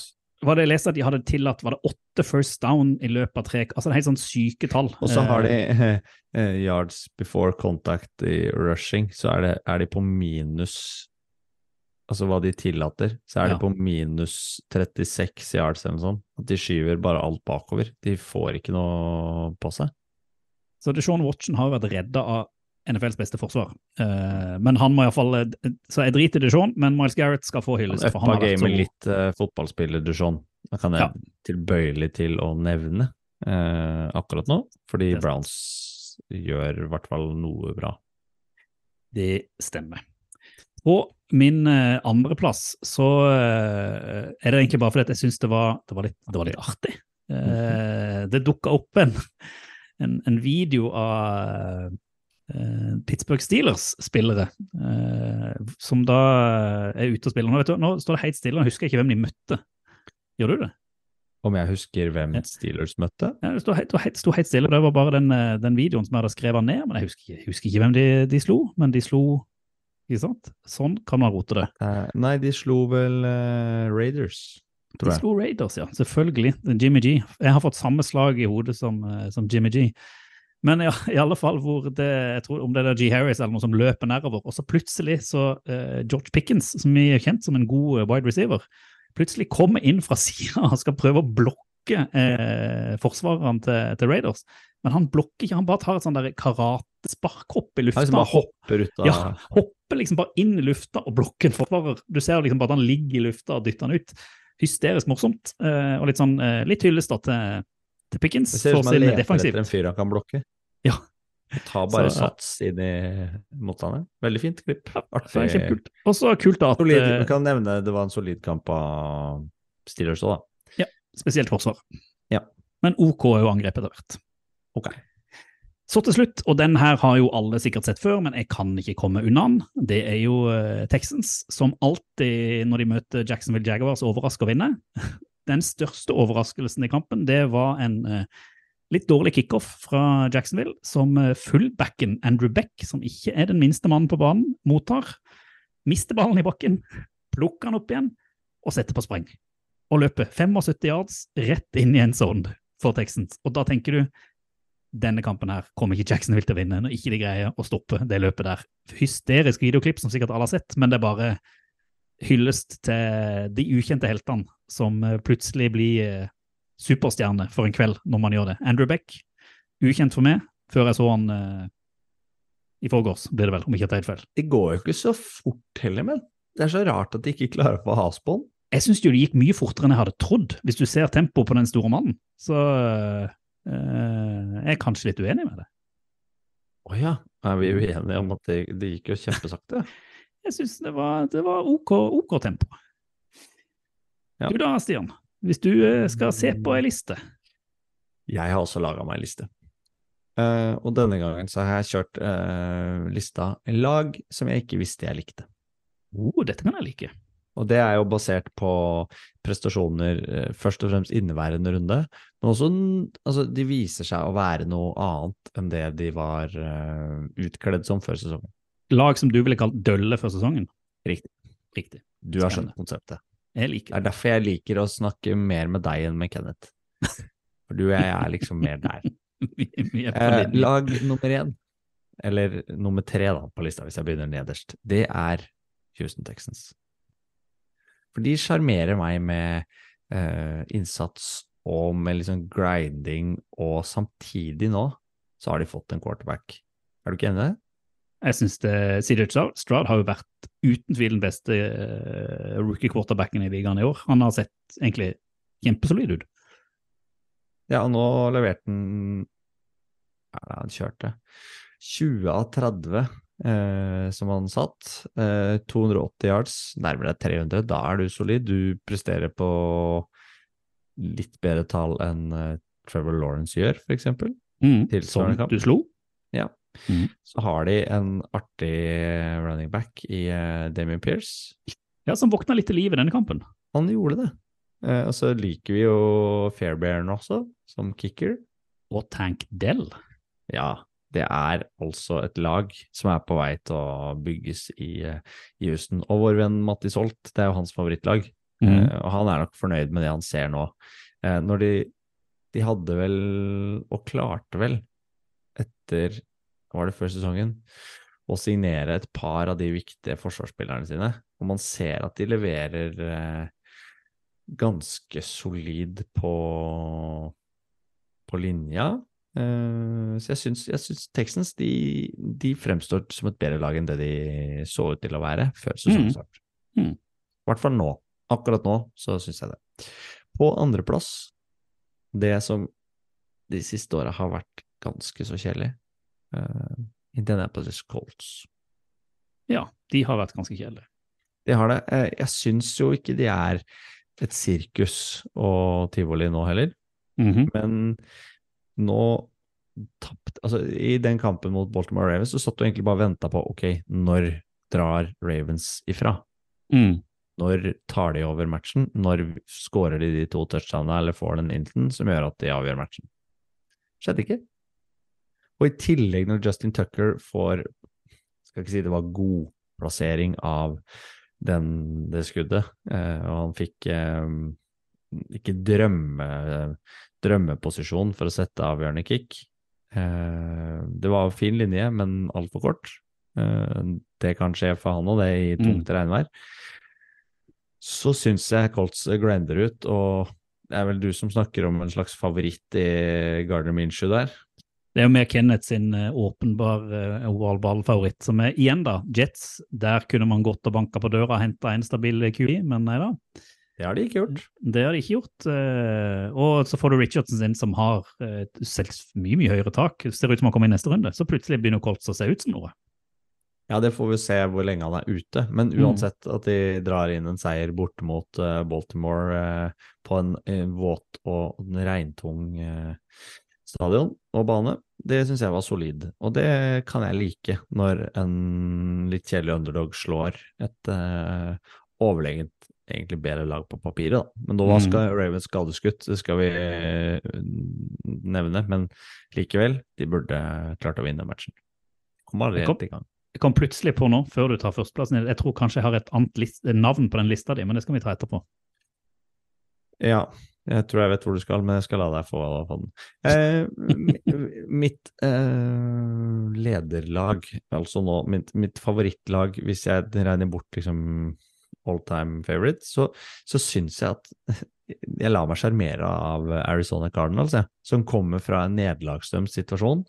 var det jeg leste at de hadde tillatt var det åtte first down i løpet av tre Altså det er helt sånn syke tall. Og så har de eh, yards before contact i rushing, så er, det, er de på minus Altså hva de tillater, så er Ja. de på minus 36 yards eller noe sånt. At de skyver bare alt bakover. De får ikke noe på seg. Så Deshaun Watson har vært redda av NFLs beste forsvar. Uh, men han må iallfall Så jeg driter i Deshaun, men Miles Garrett skal få Han hyllest. for han har vært så litt uh, fotballspiller, Duchon. Da kan jeg Ja. tilbøyelig til å nevne uh, akkurat nå, fordi. Browns gjør i hvert fall noe bra. Det stemmer. På min uh, andreplass så uh, er det egentlig bare fordi jeg syns det, var- det, det var litt artig. Uh, det dukka opp en, en, en video av eh, Pittsburgh Steelers-spillere eh, som da er ute og spiller. Nå, vet du, nå står det helt stille, nå husker jeg ikke hvem de møtte. Gjør du det? Om jeg husker hvem. Steelers møtte? Ja, det sto helt, helt, stille. Det var bare den, eh, den videoen som jeg hadde skrevet ned. Men jeg husker, ikke- jeg husker ikke hvem de, de slo. Men de slo Ikke sant? Sånn kan man rote det. Eh, nei, de slo vel uh, Raiders, De slo Raiders, ja. Selvfølgelig. Jimmy G. Jeg har fått samme slag i hodet som, eh, som Jimmy G. Men ja, i alle fall hvor det, jeg tror om det er G. Harris eller noe som løper nedover, og så plutselig så uh, George Pickens, som vi er kjent som en god eh, wide receiver, plutselig kommer inn fra sida og skal prøve å blokke uh, forsvarerne til, til Raiders. Men han blokker ikke, han bare tar et sånn karatesparkhopp i lufta. Han liksom bare hopper ut av Ja, hopper liksom bare inn i lufta og blokker en forsvarer. Du ser liksom bare at han ligger i lufta og dytter han ut. Hysterisk morsomt, uh, og litt sånn eh, litt hyllest til, til Pickens Det ser ut som han leter etter en fyr han kan blokke. Ja. Ta bare Så, sats inn i motstanderen. Veldig fint klipp. Artig. Ja, kjempekult. Og så kult at Solid, eh, vi kan nevne det var en solid kamp av Steelers òg, da. spesielt forsvar. Ja. Men OK er jo angrepet etter hvert. Ok. Så til slutt, og den her har jo alle sikkert sett før, men jeg kan ikke komme unna den. Det er jo eh, Texans, som alltid når de møter Jacksonville Jaguars, overrasker og vinner. Den største overraskelsen i kampen, det var en eh, litt dårlig kickoff fra Jacksonville, som eh, fullbacken Andrew Beck, som ikke er den minste mannen på banen, mottar. Mister ballen i bakken, plukker den opp igjen og setter på spreng. Og løper 75 yards rett inn i en zone for Texans. Og da tenker du denne kampen her kommer ikke Jacksonville til å vinne når ikke de greier å stoppe det løpet der. Hysterisk videoklipp som sikkert alle har sett, men det er bare hyllest til de ukjente heltene som eh, plutselig blir eh, superstjerne for en kveld når man gjør det. Andrew Beck, ukjent for meg, før jeg så han uh, i forgårs, blir det vel, om ikke jeg tar helt feil. Det går jo ikke så fort heller, men det er så rart at de ikke klarer å få has på han. Jeg syns jo det gikk mye fortere enn jeg hadde trodd, hvis du ser tempoet på den store mannen. Så uh, jeg er kanskje litt uenig med det. Å ja, er vi uenige om at det, det gikk jo kjempesakte? Jeg syns det det var OK, OK tempo. Ja. Du da, Stian? Hvis du eh, skal se på ei liste. Jeg har også laga meg en liste. Uh, og denne gangen så har jeg kjørt uh, lista lag som jeg ikke visste jeg likte. Oh, dette kan jeg like. Og det er jo basert på prestasjoner uh, først og fremst inneværende runde, men også altså, de viser seg å være noe annet enn det de var utkledd som før sesongen. Lag som du ville kalt dølle før sesongen. Riktig. Riktig. Du har skjønt konseptet. Jeg Det det er derfor jeg liker å snakke mer med deg enn med Kenneth. For du og jeg er liksom mer der. Er Eh, lag nummer én, eller nummer tre da, på lista, hvis jeg begynner nederst, det er Houston Texans. For de sjarmerer meg med eh, innsats og med liksom grinding, og samtidig nå så har de fått en quarterback. Er du ikke enig i det? Jeg syns CJ Stroud har jo vært uten tvil den beste eh, rookie-quarterbacken i ligaen i år. Han har sett egentlig kjempesolid ut. Ja, og nå leverte han Ja, han kjørte 20 av 30 eh, som han satt. Eh, 280 yards, nærmere 300. Da er du solid. Du presterer på litt bedre tall enn eh, Trevor Lawrence gjør, eksempel. Mm, som du slo? du slo. Så har de en artig running back i eh, Damien Pierce. Ja, som våkna litt til liv i denne kampen. Han gjorde det. Eh, og så liker vi jo Fairbairn også, som kicker. Og Tank Dell. Ja, det er altså et lag som er på vei til å bygges i, eh, i Houston. Og vår venn Mattis Holt, det er jo hans favorittlag. Mm. Og han er nok fornøyd med det han ser nå. Når de, de hadde vel, og klarte vel, etter var det før sesongen, å signere et par av de viktige forsvarsspillerne sine. Og man ser at de leverer eh, ganske solid på, på linja. Eh, så jeg syns, jeg syns Texans de, de fremstår som et bedre lag enn det de så ut til å være før sesongstart. Mm. mm. hvert fall nå. Akkurat nå så syns jeg det. På andreplass, det som de siste åra har vært ganske så kjedelig, uh, Indianapolis Colts. Ja, de har vært ganske kjedelige. De har det. Eh, jeg syns jo ikke de er et sirkus og tivoli nå heller, Mhm. men nå tapt Altså, i den kampen mot Baltimore Ravens så satt du egentlig bare og venta på ok, når drar Ravens ifra? Mm. Når tar de over matchen? Når skårer de de to touchdownene eller får den inten som gjør at de avgjør matchen? Skjedde ikke. Og i tillegg, når Justin Tucker får Skal ikke si det var god plassering av den, det skuddet, eh, og han fikk eh, ikke drømme, drømmeposisjon for å sette avgjørende kick. Eh, det var fin linje, men altfor kort. Eh, det kan skje for han og det i tungt regnvær så syns jeg Colts glander ut, og det er vel du som snakker om en slags favoritt i Gardner Minshew der. Det er jo mer Kenneth sin eh, åpenbar uh, ovalballfavoritt, som er igjen da, Jets. Der kunne man gått og banka på døra og henta en stabil QI, men nei da. Det har de ikke gjort. Det har de ikke gjort. eh, og så får du Richardson sin, som har selv mye mye høyere tak. Ser ut som han kommer i neste runde. Så plutselig begynner Colts å se ut som noe. Ja, det får vi se hvor lenge han er ute, men Mm. uansett at de drar inn en seier borte mot eh, Baltimore eh, på en, våt og regntung eh, stadion og bane, det syns jeg var solid. Og det kan jeg like når en litt kjedelig underdog slår et uh, overlegent egentlig bedre lag på papiret, da. Men nå Mm. skal Ravens skadeskutt, det skal vi eh, nevne, men likevel, de burde klart å vinne matchen. Kom aldri Det kom- i gang. Jeg kom plutselig på nå, før du tar førsteplassen. Jeg tror kanskje jeg har et annet list, navn på den lista di, men det skal vi ta etterpå. Ja, jeg tror jeg vet hvor du skal, men jeg skal la deg få, få den. Eh, mitt eh, lederlag, altså nå mitt, mitt favorittlag, hvis jeg regner bort liksom all time favorite, så, så syns jeg at jeg lar meg sjarmere av Arizona Cardinals, jeg, som kommer fra en nederlagsdømt situasjon,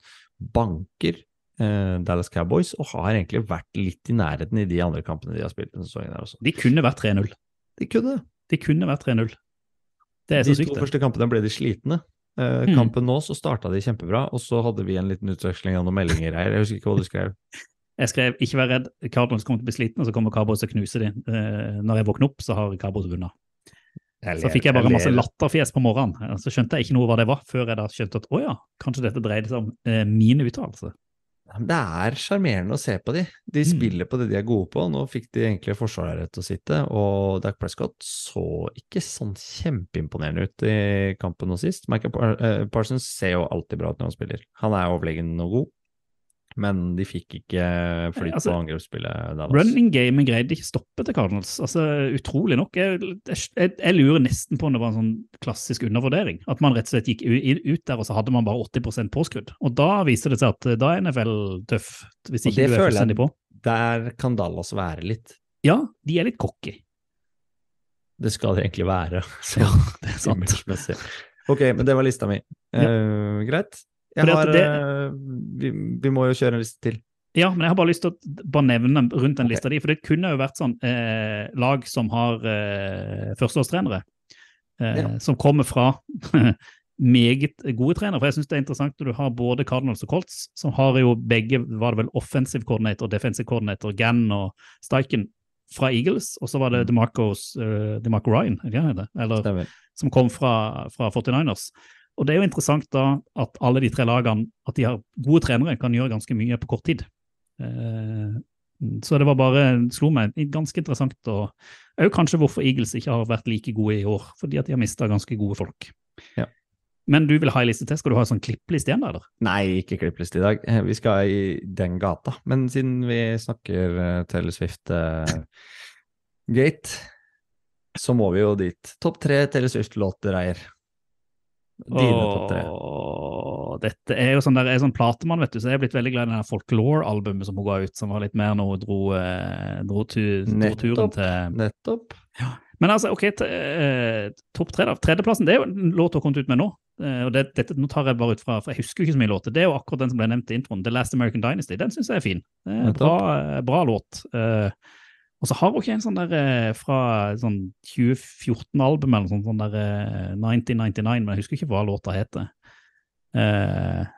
banker eh, Dallas Cowboys og har egentlig vært litt i nærheten i de andre kampene de har spilt denne sesongen her også. De kunne vært 3-0. De kunne. De kunne vært 3-0. Det er De så to sykt, det. første kampene ble de slitne. Eh, Mm. Kampen nå så starta de kjempebra, og så hadde vi en liten utveksling av noen meldinger her. Jeg husker ikke hva du skrev. Jeg skrev 'ikke vær redd, Carbons kommer til å bli slitne', og så kommer Carbons og knuser de. Uh, når jeg våkner opp, så har Carbons vunnet. Så fikk jeg bare masse latterfjes på morgenen. Eh, Så skjønte jeg ikke noe hva det var, før jeg da skjønte at å ja, kanskje dette dreide seg om eh, mine uttalelser. Det er sjarmerende å se på de. De Mm. spiller på det de er gode på. Nå fikk de egentlig forsvaret til å sitte, og Dak Prescott så ikke sånn kjempeimponerende ut i kampen nå sist. Michael eh, Parsons ser jo alltid bra ut når han spiller. Han er overlegen og god, men de fikk ikke flyt altså, på angrepsspillet. Dallas. Running game greide ikke stoppe til Cardinals. Altså, Utrolig nok. Jeg, jeg, jeg lurer nesten på om det var en sånn klassisk undervurdering. At man rett og slett gikk ut der, og så hadde man bare 80 påskudd. Og da viser det seg at eh, da er NFL tøff, hvis ikke det du er fullstendig på. Der kan Dallas være litt. Ja, de er litt cocky. Det skal det egentlig være. Så Ja, det er sant. Ok, men det var lista mi. Eh, greit. Jeg har, det- eh, vi, vi må jo kjøre en liste til. Ja, men jeg har bare lyst til å bare nevne rundt den okay. lista di, for det kunne jo vært sånn eh, lag som har eh, førsteårstrenere, eh, Ja. som kommer fra meget gode trenere. For jeg syns det er interessant når du har både Cardinals og Colts, som har jo begge, var det vel offensive coordinator og defensive coordinator, Gann og Steichen fra Eagles, og så var det DeMarcos, uh, DeMarco Ryan, er? Eller som kom fra, fra 49ers. Og det er jo interessant da at alle de tre lagene, at de har gode trenere, kan gjøre ganske mye på kort tid. Eh, så det var bare, slo meg ganske interessant, og òg kanskje hvorfor Eagles ikke har vært like gode i år, fordi at de har mista ganske gode folk. Ja. Men du vil ha ei liste til? Skal du ha en sånn klippliste igjen, eller? Nei, ikke klippliste i dag. Eh, Vi skal i den gata. Men siden vi snakker uh, Taylor Swift eh, Gate, så må vi jo dit. Topp tre Taylor Swift-låter, Eier. Dine topp tre. Dette er jo sånn der, er sånn platemann, vet du, så jeg er blitt veldig glad i det Folklore-albumet som hun ga ut, som var litt mer når hun dro, eh, dro, tu, dro turen til Nettopp. Men altså, ok, eh, topp tre, da. Tredjeplassen, det er jo en låt hun har kommet ut med nå. Eh, og det, dette, nå tar jeg bare ut fra, for jeg husker jo ikke så mye låter. Det er jo akkurat den som ble nevnt i introen, The Last American Dynasty. Den syns jeg er fin. Det er en bra, eh, bra låt. Eh, og så har hun ikke en sånn der eh, fra sånn 2014-album eller sånn, sånn der eh, 1999, men jeg husker ikke hva låta heter. Eh,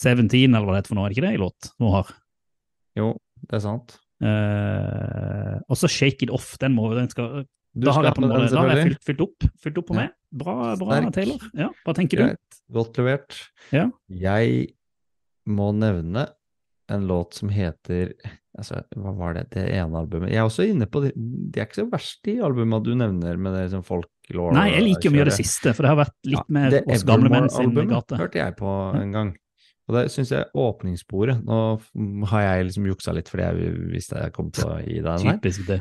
17, eller hva det heter for noe, er det ikke det i låt hun har? Jo, det er sant. Eh, og så Shake It Off, den må den skal Du da har jeg, på en den, måte, da har jeg fylt, fylt opp, fylt opp på meg. Bra, bra Taylor. Ja, hva tenker du? Greit. Godt levert. Ja. Jeg må nevne en låt som heter altså, Hva var det? Det ene albumet Jeg er også inne på det. De er ikke så verst, de albumene du nevner med det liksom folklore Nei, jeg liker mye det siste, for det har vært litt Ja, mer det oss gamle menn sin gate. hørte jeg på en gang. Og det syns jeg åpningssporet Nå har jeg liksom juksa litt fordi jeg visste jeg kom til å gi deg den her. Typisk det.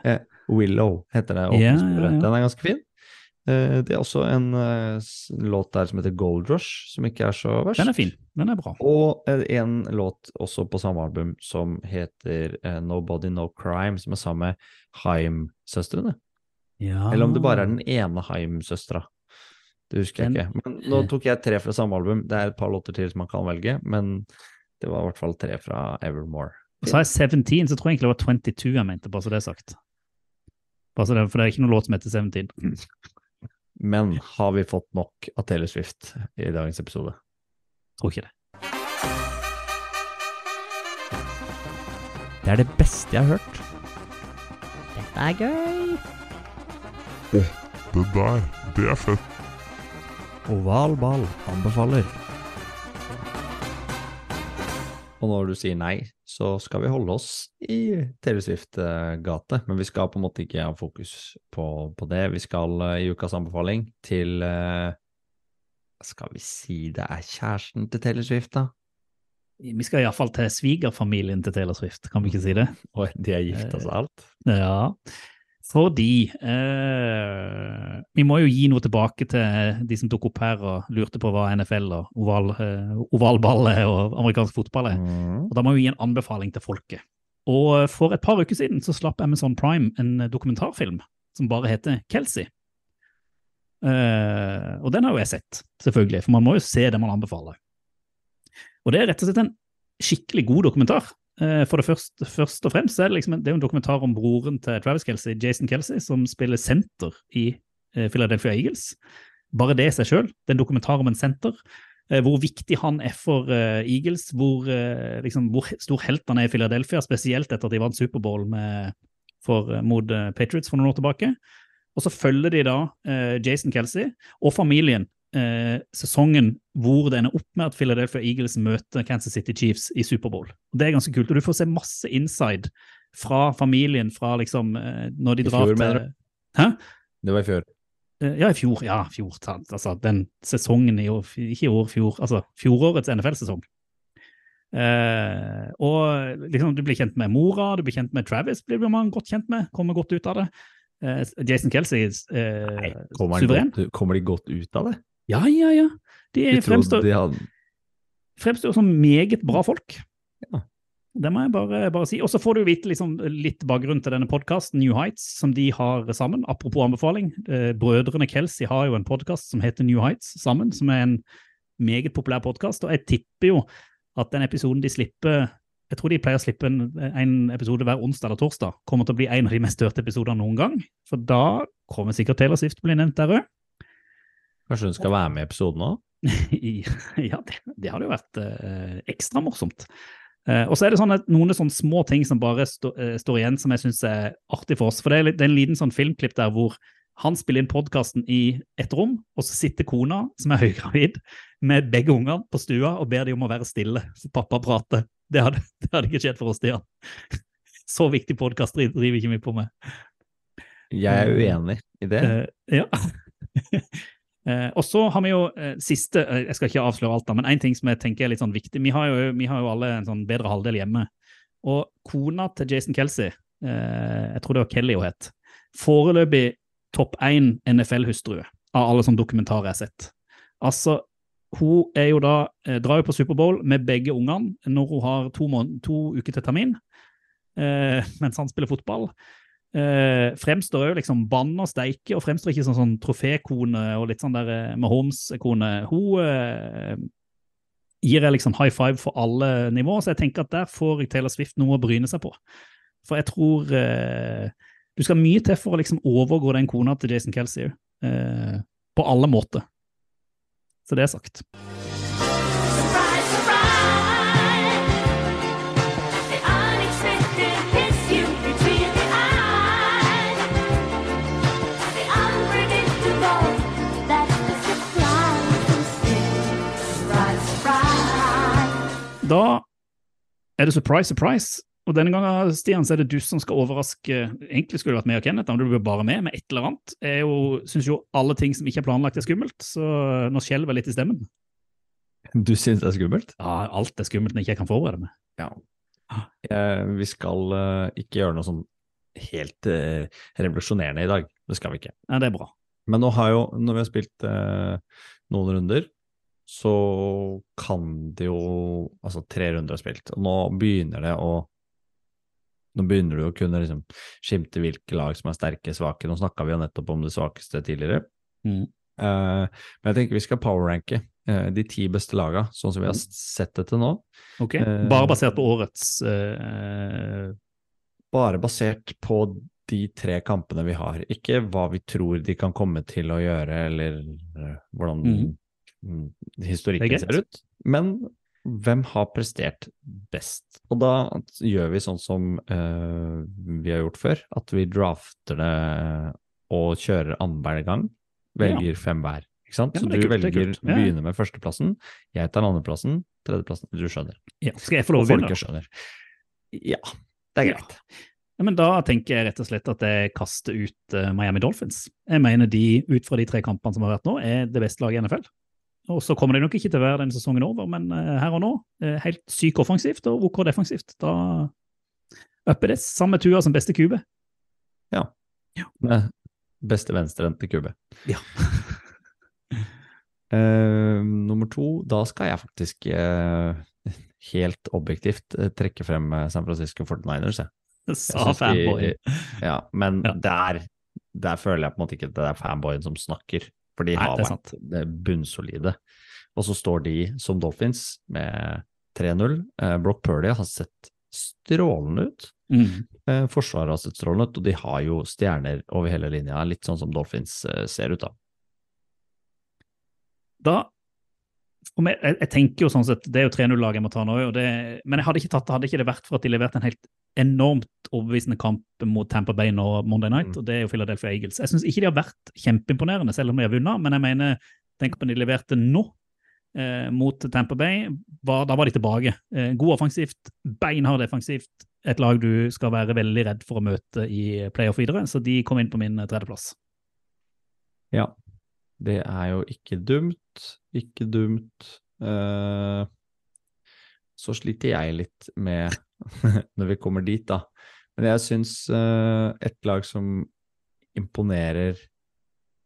Willow heter det Ja, ja, åpningssporet. ja. Den er ganske fin. Eh, Det er også en eh, låt der som heter Gold Rush, som ikke er så verst. Den er fin. Den er bra. Og eh, en låt også på samme album som heter Nobody No Crime, som er sammen med Haim-søstrene. Ja. Eller om det bare er den ene Haim-søstera. Det husker jeg Den- ikke. Men nå tok jeg tre fra samme album. Det er et par låter til som man kan velge, men det var i hvert fall tre fra Evermore. Og så har jeg 17, så tror jeg egentlig det var 22 jeg mente, bare så det er sagt. Bare så det, for det er ikke noen låt som heter 17. Men har vi fått nok av Taylor Swift i dagens episode? Tror ikke det. Det er det beste jeg har hørt. Dette er gøy. Det der, det er fett. Oval ball anbefaler. Og når du sier nei, så skal vi holde oss i Taylor Swift-gate. Men vi skal på en måte ikke ha fokus på, på det. Vi skal eh, i ukas anbefaling til eh, Skal vi si det er kjæresten til Taylor Swift, da? Vi skal iallfall til svigerfamilien til Taylor Swift, kan vi ikke si det? Oi, de er gifta seg alt? Ja, fordi eh, Vi må jo gi noe tilbake til de som tok opp her og lurte på hva NFL og oval, eh, ovalball og amerikansk fotball er. Mm. Og Da må vi gi en anbefaling til folket. Og For et par uker siden så slapp Amazon Prime en dokumentarfilm som bare heter Kelsey. Eh, og den har jo jeg sett, selvfølgelig, for man må jo se det man anbefaler. Og det er rett og slett en skikkelig god dokumentar. Eh, For det første, først og fremst er det, liksom det er en dokumentar om broren til Travis Kelsey, Jason Kelsey, som spiller senter i eh, Philadelphia Eagles. Bare det i seg sjøl. Det er en dokumentar om en senter. eh, Hvor viktig han er for Eagles, hvor, liksom, hvor stor helt han er i Philadelphia, spesielt etter at de vant Superbowl med, for, mot Patriots for noen år tilbake. Og så følger de da Jason Kelsey og familien eh, sesongen hvor det ender opp med at Philadelphia Eagles møter Kansas City Chiefs i Superbowl. Det er ganske kult, og du får se masse inside fra familien, fra liksom eh, når de I drar fjor, til mener Hæ? Det var i fjor. Eh, Ja, i fjor. Ja, fjor. sant. Altså, den sesongen i år, ikke i år, fjor. Altså fjorårets NFL-sesong. Eh, og liksom, du blir kjent med mora, du blir kjent med Travis, blir man godt kjent med. Kommer godt ut av det. Eh, Jason Kelsey eh, Nei, kommer, suveren. godt, kommer de godt ut av det? Ja, ja, ja. De er, fremstår, de hadde fremstår som meget bra folk. Ja. Det må jeg bare, bare si. Og så får du vite liksom litt bakgrunn til denne podkasten, New Heights, som de har sammen. Apropos anbefaling. Eh, brødrene Kelsey har jo en podkast som heter New Heights sammen, som er en meget populær podkast. Og jeg tipper jo at den episoden de slipper Jeg tror de pleier å slippe en, en episode hver onsdag eller torsdag. Kommer til å bli en av de mest hørte episodene noen gang. For da kommer sikkert Taylor Swift bli nevnt der òg. Kanskje hun skal være med i episoden òg? ja, det, det hadde jo vært eh, ekstra morsomt. Eh, og så er det sånne, noen sånne små ting som bare sto, eh, står igjen som jeg syns er artig for oss. For det er, det er en liten sånn filmklipp der hvor han spiller inn podkasten i et rom, og så sitter kona, som er høygravid, med begge ungene på stua og ber de om å være stille, så pappa prater. Det hadde, det hadde ikke skjedd for oss, Stian. Så viktig podkast driver ikke vi på med. Jeg er uenig i det. Eh, ja. Eh, og så har vi jo eh, siste eh, Jeg skal ikke avsløre alt, da, men én ting som jeg tenker er litt sånn viktig. Vi har jo, vi har jo alle en sånn bedre halvdel hjemme. Og kona til Jason Kelsey, eh, jeg tror det var Kelly hun het, foreløpig topp én NFL-hustru av alle sånne dokumentarer jeg har sett. Altså, hun er jo da, eh, drar jo på Superbowl med begge ungene når hun har to, to uker til termin, eh, mens han spiller fotball. Eh, fremstår jo liksom bann og steike, og fremstår ikke som sånn trofékone og litt sånn der eh, Mahomes-kone. Hun eh, gir jeg liksom high five for alle nivåer, så jeg tenker at der får Taylor Swift noe å bryne seg på. For jeg tror eh, du skal mye til for å liksom overgå den kona til Jason Kelsey eh, på alle måter. Så det er sagt. Da er det surprise, surprise. Og denne gangen Stian, så er det du som skal overraske Egentlig skulle det vært meg og Kenneth, men du blir bare med med et eller annet. Jeg syns jo alle ting som ikke er planlagt, er skummelt, så nå skjelver jeg litt i stemmen. Du syns det er skummelt? Ja, alt er skummelt når jeg ikke kan forberede meg. Ja. Eh, vi skal eh, ikke gjøre noe sånn helt eh, revolusjonerende i dag. Det skal vi ikke. Ja, det er bra. Men nå har jo, når vi har spilt noen runder, så kan det jo Altså, tre runder er spilt, og nå begynner det å Nå begynner du å kunne liksom skimte hvilke lag som er sterke, svake. Nå snakka vi jo nettopp om det svakeste tidligere. Mm. Eh, men jeg tenker vi skal powerranke eh, de ti beste laga, sånn som vi har sett det til nå. Ok, Eh, Bare basert på årets eh, bare basert på de tre kampene vi har. Ikke hva vi tror de kan komme til å gjøre, eller hvordan mm, historikken er ser ut. Men hvem har prestert best? Og da gjør vi sånn som uh, vi har gjort før, at vi drafter det og kjører annenhver gang. Velger fem hver. Ikke sant? Ja, Så du kult, er velger. Ja. begynner med førsteplassen, jeg tar andreplassen, tredjeplassen, du skjønner. ja. Skal jeg få lov å begynne? skjønner. Ja, det er greit. Ja, men Da tenker jeg rett og slett at jeg kaster ut eh, Miami Dolphins. Jeg mener de, ut fra de tre kampene som har vært nå, er det beste laget i NFL. Og så kommer de nok ikke til å være denne sesongen over, men eh, her og nå, eh, helt sykt offensivt og OK defensivt. Da upper det samme Tua som beste kube. Med beste venstrehendte kube. Ja. uh, nummer to, da skal jeg faktisk uh, helt objektivt uh, trekke frem San Francisco 49ers. Jeg. Sa fanboyen. Ja, men Ja. Der, der føler jeg på en måte ikke at det er fanboyen som snakker, for de Nei, har vært det bunnsolide. Og så står de som Dolphins med 3-0. Eh, Brock Purdy har sett strålende ut. Mm. Eh, Forsvaret har sett strålende ut, og de har jo stjerner over hele linja, litt sånn som Dolphins eh, ser ut, da. Da jeg, jeg tenker jo sånn sett, Det er jo 3-0-laget jeg må ta nå, det, men jeg hadde ikke tatt det hadde ikke det vært for at de leverte en helt enormt overbevisende kamp mot Tampa Bay nå Monday Night, Mm. og det er jo Philadelphia Eagles. Jeg syns ikke de har vært kjempeimponerende, selv om de har vunnet, men jeg mener den kampen de leverte nå eh, mot Tampa Bay, var, da var de tilbake. Eh, god offensivt, beinhard defensivt. Et lag du skal være veldig redd for å møte i playoff videre, så de kom inn på min eh, tredjeplass. Ja, det er jo ikke dumt. Ikke dumt. Eh, så sliter jeg litt med når vi kommer dit, da. Men jeg syns uh, et lag som imponerer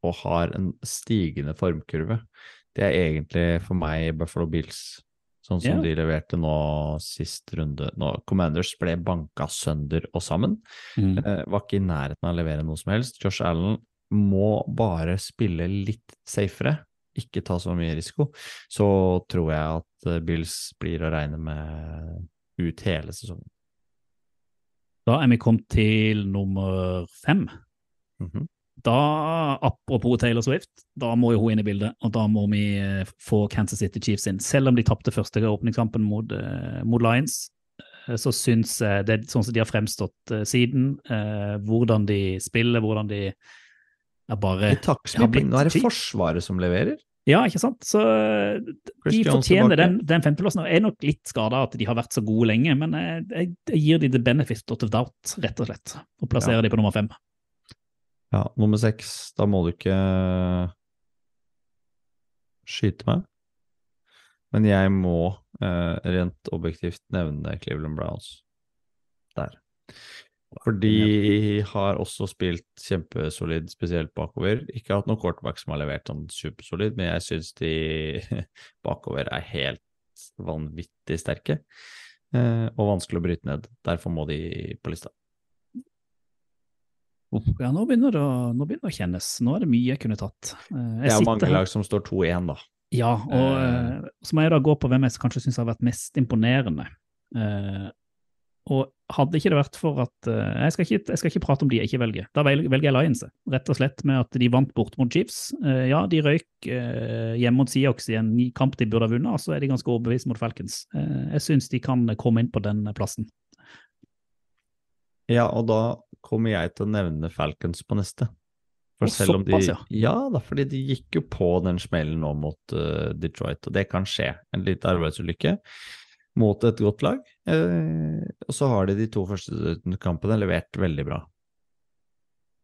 og har en stigende formkurve, det er egentlig for meg Buffalo Bills. Sånn som yeah. de leverte nå sist runde. Nå, Commanders ble banka sønder og sammen. Eh, var ikke i nærheten av å levere noe som helst. Josh Allen må bare spille litt safere, ikke ta så mye risiko. Så tror jeg at eh, Bills blir å regne med ut hele sesongen. Da er vi kommet til nummer fem. Mhm. Da, apropos Taylor Swift, da må jo hun inn i bildet, og da må vi eh, få Kansas City Chiefs inn. Selv om de tapte første åpningskampen mot, eh, mot Lions, eh, så syns jeg det er sånn som de har fremstått siden, eh, hvordan de spiller, hvordan de er bare I takt har med blitt Nå er det Forsvaret som leverer. Ja, ikke sant? Så eh, de fortjener den, den femteplassen. og Jeg er nok litt skada at de har vært så gode lenge, men jeg, jeg, jeg gir de the benefit of doubt, rett og slett, og plasserer Ja. de på nummer fem. Ja, nummer seks, da må du ikke skyte meg. Men jeg må eh, rent objektivt nevne Cleveland Browns der. For de har også spilt kjempesolid, spesielt bakover. Ikke hatt noen quarterback som har levert sånn supersolid, men jeg syns de bakover er helt vanvittig sterke. Eh, og vanskelig å bryte ned. Derfor må de på lista. Ja, nå begynner, det å, nå begynner det å kjennes. Nå er det mye jeg kunne tatt. Eh, Jeg Det er mange lag som står 2-1, da. Ja, og eh, så må jeg da gå på hvem jeg kanskje syns har vært mest imponerende. Eh, og hadde ikke det vært for at eh, jeg, skal ikke, jeg skal ikke prate om de jeg ikke velger. Da velger, jeg Lions, rett og slett med at de vant bort mot Chiefs. Eh, ja, de røyk eh, hjemme mot Seahawks i en ny kamp de burde ha vunnet, og så er de ganske overbevist mot Falcons. Jeg syns de kan komme inn på den plassen. Ja, og da kommer jeg til å nevne Falcons på neste. For selv om de ja. Ja da, fordi de gikk jo på den smellen nå mot Detroit, og det kan skje. En liten arbeidsulykke mot et godt lag. Eh, og så har de de to første kampene levert veldig bra.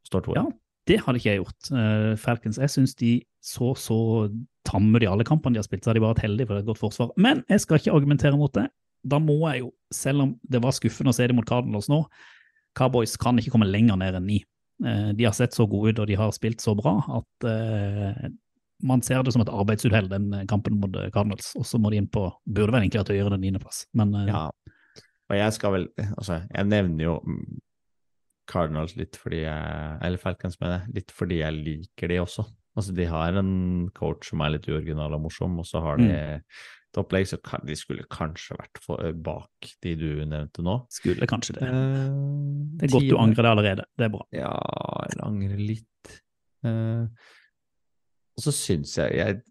Står to Ja, det hadde ikke jeg gjort. Eh, Falcons, jeg syns de så så tamme de alle kampene de har spilt, så har de bare vært heldige for et godt forsvar. Men jeg skal ikke argumentere mot det. Da må jeg jo, selv om det var skuffende å se det mot Cardinals nå, Cowboys kan ikke komme lenger ned enn ni. Eh, De har sett så gode ut og de har spilt så bra at eh, man ser det som et arbeidsuhell, den kampen mot Cardinals. Og så må de inn på Burde vel egentlig hatt høyere enn niendeplass, men eh, Ja. Og jeg skal vel Altså, jeg nevner jo mm, Cardinals litt fordi jeg Eller Falcons, mener jeg. Litt fordi jeg liker de også. Altså, de har en coach som er litt uoriginal og morsom, og så har de et opplegg, så kan, de skulle kanskje vært for, bak de du nevnte nå. skulle kanskje det. Eh, Det er godt du angrer det allerede. Det er bra. Ja, jeg angrer litt. Eh, og så syns jeg, jeg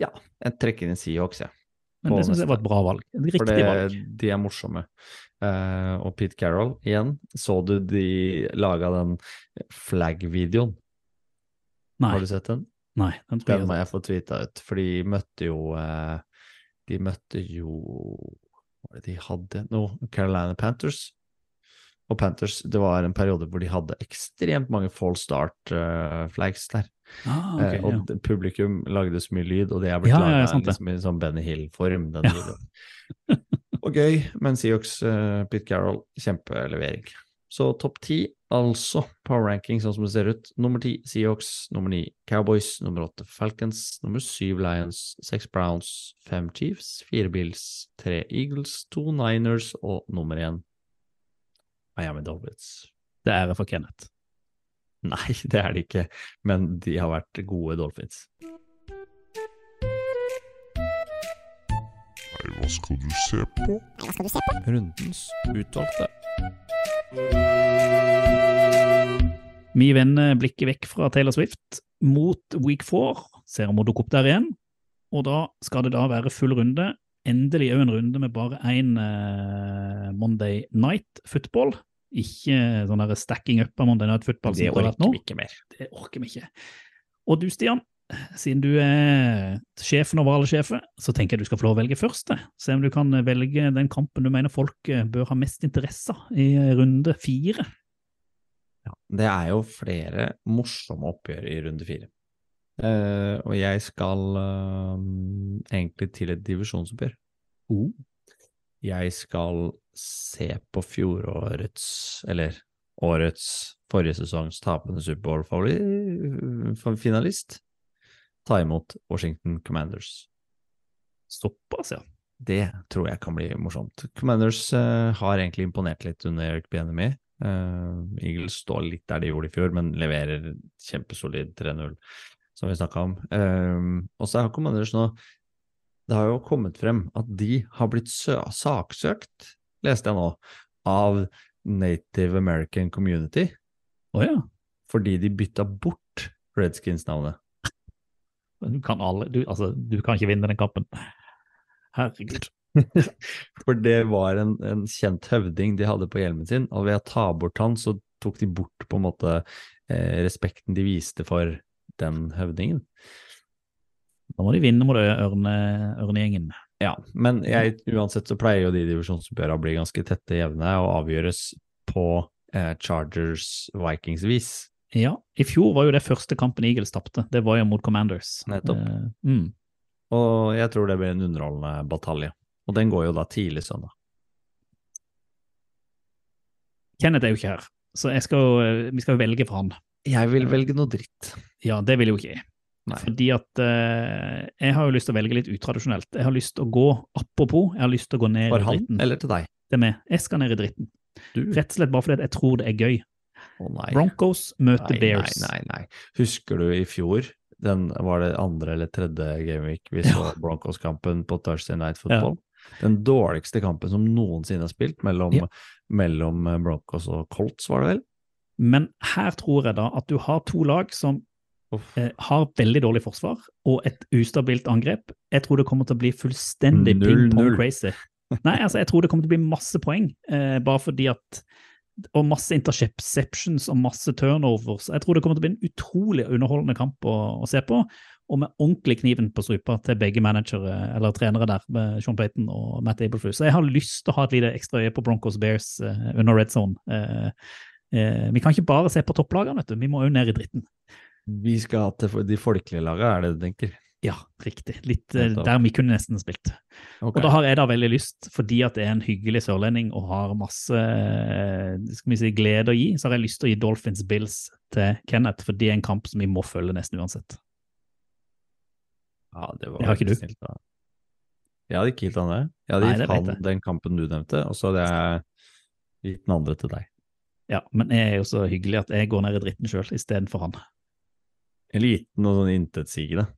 Ja, jeg trekker inn Seahawks, jeg. Men det syns jeg var et bra valg. Et riktig det, valg. de er morsomme. Uh, og Pete Carroll, igjen, så du de laga den flag-videoen? Har du sett den? nei, den Den må jeg få tweeta ut, for de møtte jo uh, De møtte jo Hva var det de hadde nå? Carolina Panthers. Og Panthers, det var en periode hvor de hadde ekstremt mange false start-flags der. ah, okay, Eh, og ja. publikum lagde så mye lyd, og det er blitt Ja, laga ja, liksom i sånn Benny Hill-form. Ja. og gøy, men Seahawks, uh, Pete Carroll, kjempelevering. Så topp ti, altså power ranking sånn som det ser ut. Nummer ti Seahawks, nummer ni Cowboys, nummer åtte Falcons, nummer syv Lions, seks Browns, fem Chiefs, fire Bills, tre Eagles, to Niners og nummer én Miami Dolphins. Det er ære for Kenneth. Nei, det er det ikke, men de har vært gode Dolphins. Nei, hva skal du se på? Hva skal du se på? Rundens utvalgte. Vi vender blikket vekk fra Taylor Swift mot week four. Ser om hun dukker opp der igjen. Og da skal det da være full runde. Endelig òg en runde med bare én uh, Monday Night Football. Ikke sånn der stacking up av Monday Night Football Det orker vi ikke mer. Det orker vi ikke. Og du, Stian, siden du er sjefen over alle sjefer, så tenker jeg du skal få lov å velge først. Se om du kan velge den kampen du mener folk eh, bør ha mest interesse av i eh, runde fire. Ja, det er jo flere morsomme oppgjør i runde fire. Eh, og jeg skal uh, egentlig til et divisjonsoppgjør. Uh. Jeg skal se på fjorårets, eller årets, forrige sesongs tapende Superbowl-finalist ta imot Washington Commanders. Såpass, ja. Det tror jeg kan bli morsomt. Commanders eh, har egentlig imponert litt under Eric Bienemy. Uh, Eagles står litt der de gjorde i fjor, men leverer kjempesolid 3-0, som vi snakka om. Um, og så har Commanders nå Det har jo kommet frem at de har blitt sø- saksøkt, leste jeg nå, av Native American Community Oh, ja. fordi de bytta bort Redskins-navnet. Du kan, alle, du, altså, du kan ikke vinne den kampen. Herregud. For det var en, en kjent høvding de hadde på hjelmen sin, og ved å ta bort han, så tok de bort på en måte eh, respekten de viste for den høvdingen. Da må de vinne mot ørne, ørnegjengen. Ja, men jeg, uansett så pleier jo de divisjonsoppgjørene å bli ganske tette jevne og avgjøres på eh, Chargers-Vikings-vis. Ja, i fjor var jo det første kampen Eagles tapte. Det var jo mot Commanders. Nettopp. Eh, mm. Og jeg tror det blir en underholdende batalje. Og den går jo da tidlig søndag. Kenneth er jo ikke her, så skal, eh, vi skal velge for han. Jeg vil velge noe dritt. Ja, det vil jo ikke jeg. Nei. Fordi at uh, jeg har jo lyst til å velge litt utradisjonelt. Jeg har lyst til å gå, apropos, jeg har lyst til å gå ned For i han eller til deg? Det er med. Jeg skal ned i dritten. Du? Rett og slett bare fordi jeg tror det er gøy. Å. Broncos møter nei, Bears. Nei, nei, nei. Husker du i fjor, den var det andre eller tredje gameweek vi så Broncos-kampen på Thursday Night Football? Den dårligste kampen som noensinne er spilt mellom, Ja. mellom Broncos og Colts, var det vel? Men her tror jeg da at du har to lag som eh, har veldig dårlig forsvar og et ustabilt angrep. Jeg tror det kommer til å bli fullstendig 0-0. ping-pong crazy. Nei, altså jeg tror det kommer til å bli masse poeng, eh, bare fordi at Og masse interceptions og masse turnovers. Jeg tror det kommer til å bli en utrolig underholdende kamp å, å se på. Og med ordentlig kniven på strupa til begge managere, eller trenere der, med Sean Payton og Matt Ableflus. Så jeg har lyst til å ha et lite ekstra øye på Broncos Bears eh, under red zone. Eh, eh, vi kan ikke bare se på topplagene, vet du. Vi må òg ned i dritten. Vi skal til de folkelige lagene, er det du tenker? Ja, riktig. Litt eh, der vi kunne nesten spilt. Okay. Og da har jeg da veldig lyst, fordi at det er en hyggelig sørlending og har masse eh, skal vi si, glede å gi, så har jeg lyst til å gi Dolphins Bills til Kenneth, for det er en kamp som vi må følge nesten uansett. Ja, det var Det har ikke du. snilt, da. Jeg hadde ikke gitt han det. Jeg hadde Nei, gitt han den kampen du nevnte, og så hadde jeg gitt den andre til deg. Ja, men jeg er jo så hyggelig at jeg går ned i dritten sjøl istedenfor han. Eliten og sånn intetsigende.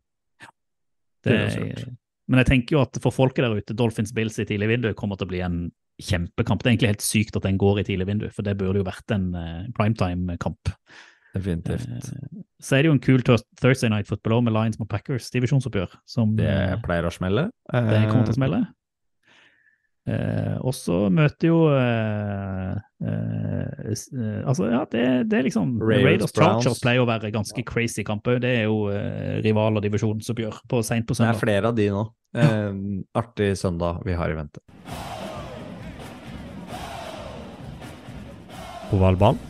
Det, Det også men jeg tenker jo at for folket der ute, Dolphins Bills i tidlig vindu kommer til å bli en kjempekamp. Det er egentlig helt sykt at den går i tidlig vindu, for det burde jo vært en uh, primetime-kamp. Definitivt. Uh, Så er det jo en kul Thursday Night Football med Lions mot Packers, divisjonsoppgjør, som Det eh, pleier å smelle. det kommer til å smelle. Eh, og så møter jo eh, eh, eh, Altså, ja, det, det er liksom Raiders, Raiders Chargers pleier å være ganske crazy kamper. Det er jo eh, rival- og divisjonsoppgjør på seint på søndag. Det er flere av de nå. Eh, artig søndag vi har i vente. Ovalball.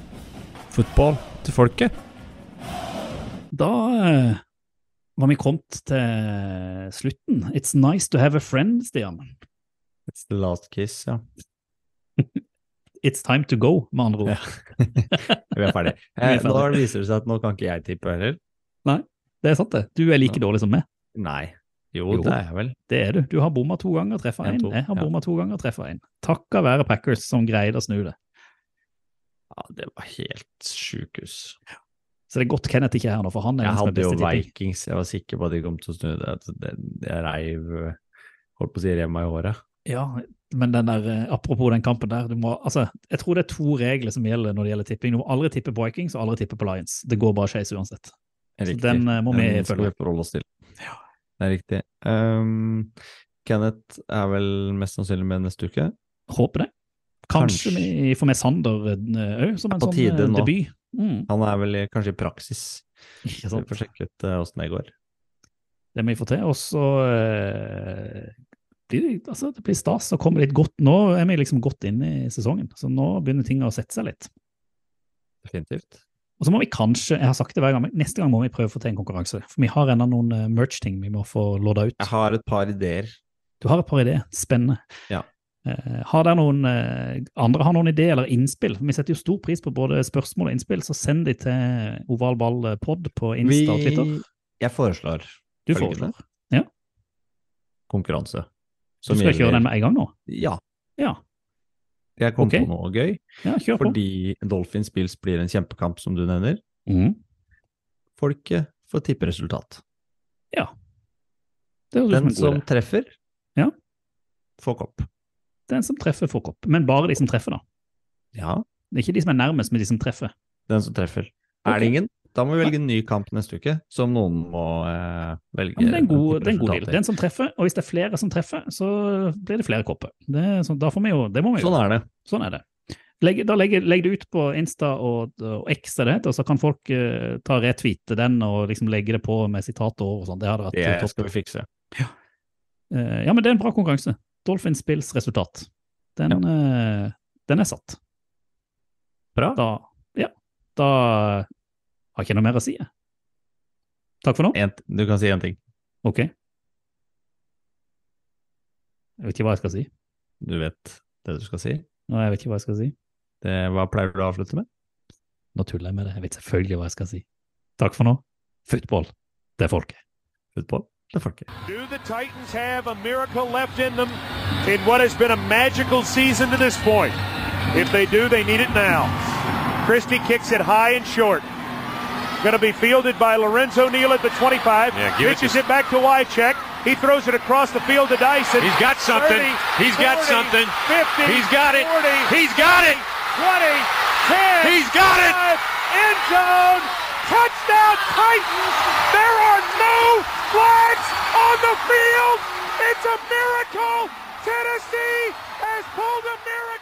Fotball til folket. Da eh, var vi kommet til slutten. It's nice to have a friend, Stian. It's the last kiss, ja. It's time to go, med andre ord. Ja. Vi er ferdige. Er Eh, nå viser det seg at nå kan ikke jeg tippe heller. Det er sant, det. Du er like dårlig som meg. Nei. Jo, Jo. det er jeg vel. Det er du. Du har bomma to ganger, treffa En, én. Jeg har ja. bomma to ganger, treffa én. Takka være Packers som greide å snu det. Ja, det var helt sjukehus. Så det er godt Kenneth ikke er her nå, for han er Jeg den som er hadde jo jeg hadde jo Vikings, jeg var sikker på at de kom til å snu det. Jeg reiv Holdt på å si rema i håret. Ja, men den der, eh, apropos den kampen der, du må, altså, jeg tror det er to regler som gjelder når det gjelder tipping. Du må aldri tippe på Vikings og aldri tippe på Lions. Det går bare skeis uansett. Så den, eh, må vi Den følge. vi forholde oss til. Det er riktig. Um, Kenneth er vel mest sannsynlig med neste uke. Håper det. Kanskje, Kanskje. vi får med Sander òg, som en sånn tide eh, debut. Mm, Han er vel kanskje i praksis. ikke Vi sant? får sjekke ut åssen det går. Det må vi få til. Og så eh, blir altså, det blir stas å komme litt godt. Nå er vi liksom godt inne i sesongen, så nå begynner ting å sette seg litt. Definitivt. Og så må vi kanskje, jeg har sagt det hver gang, men neste gang må vi prøve å få til en konkurranse. For vi har ennå noen eh, merch-ting vi må få lodda ut. Jeg har et par ideer. Du har et par ideer. Spennende. Ja. Uh, har dere noen uh, andre har noen ideer eller innspill? Vi setter jo stor pris på både spørsmål og innspill, så send de til ovalballpod på Insta og Twitter. Jeg foreslår Du foreslår? foreslår. konkurranse. Du skal kjøre den med en gang nå? Ja. Ja. Jeg kom okay. på noe gøy, ja kjør på. fordi Dolphins Bills blir en kjempekamp, som du nevner. Mm. Folket får tippe resultat. Ja. Det høres ut som Den en god som treffer, Ja. får kopp. Den som treffer, får kopp. Men bare de som treffer, da. Ja, Det er ikke de som er nærmest, men de som treffer. den som treffer. Okay. Er det ingen? Da må vi velge en ny kamp neste uke, som noen må eh, velge. Ja, det er en god, det en god deal. Den som treffer, og hvis det er flere som treffer, så blir det flere kopper. Det, så, sånn- da får vi jo, det må vi. Sånn er det. Sånn er det. Legg, da legg, legg det ut på Insta og, og X, det heter, så kan folk eh, ta retweete den og liksom legge det på med sitater og sånn. Det hadde vært Det topp. skal vi fikse. Eh, ja, men det er en bra konkurranse. Dolphins Spills resultat. Den, eh, den er satt. Bra. Da, ja, da har ikke noe mer å si. Takk for nå. En, du kan si én ting. Ok. Jeg vet ikke hva jeg skal si. Du vet det du skal si. Nå, jeg vet ikke hva jeg skal si. Det, hva pleier du å avslutte med? Nå tuller jeg med det. Jeg vet selvfølgelig hva jeg skal si. Takk for nå. Football, det er folket. Football, Det er folket. Do the Titans have a miracle left in them in what has been a magical season to this point? If they do, they need it now. Christie kicks it high and short. Going to be fielded by Lorenzo Neal at the 25. Yeah, give it it, back to Wycheck. He throws it across the field to Dyson. He's got something. 30, He's got something. 50. He's got it. 40, He's got it. 20, 10. He's got it. five, End zone. Touchdown Titans. There are no flags on the field. It's a miracle. Tennessee has pulled a miracle.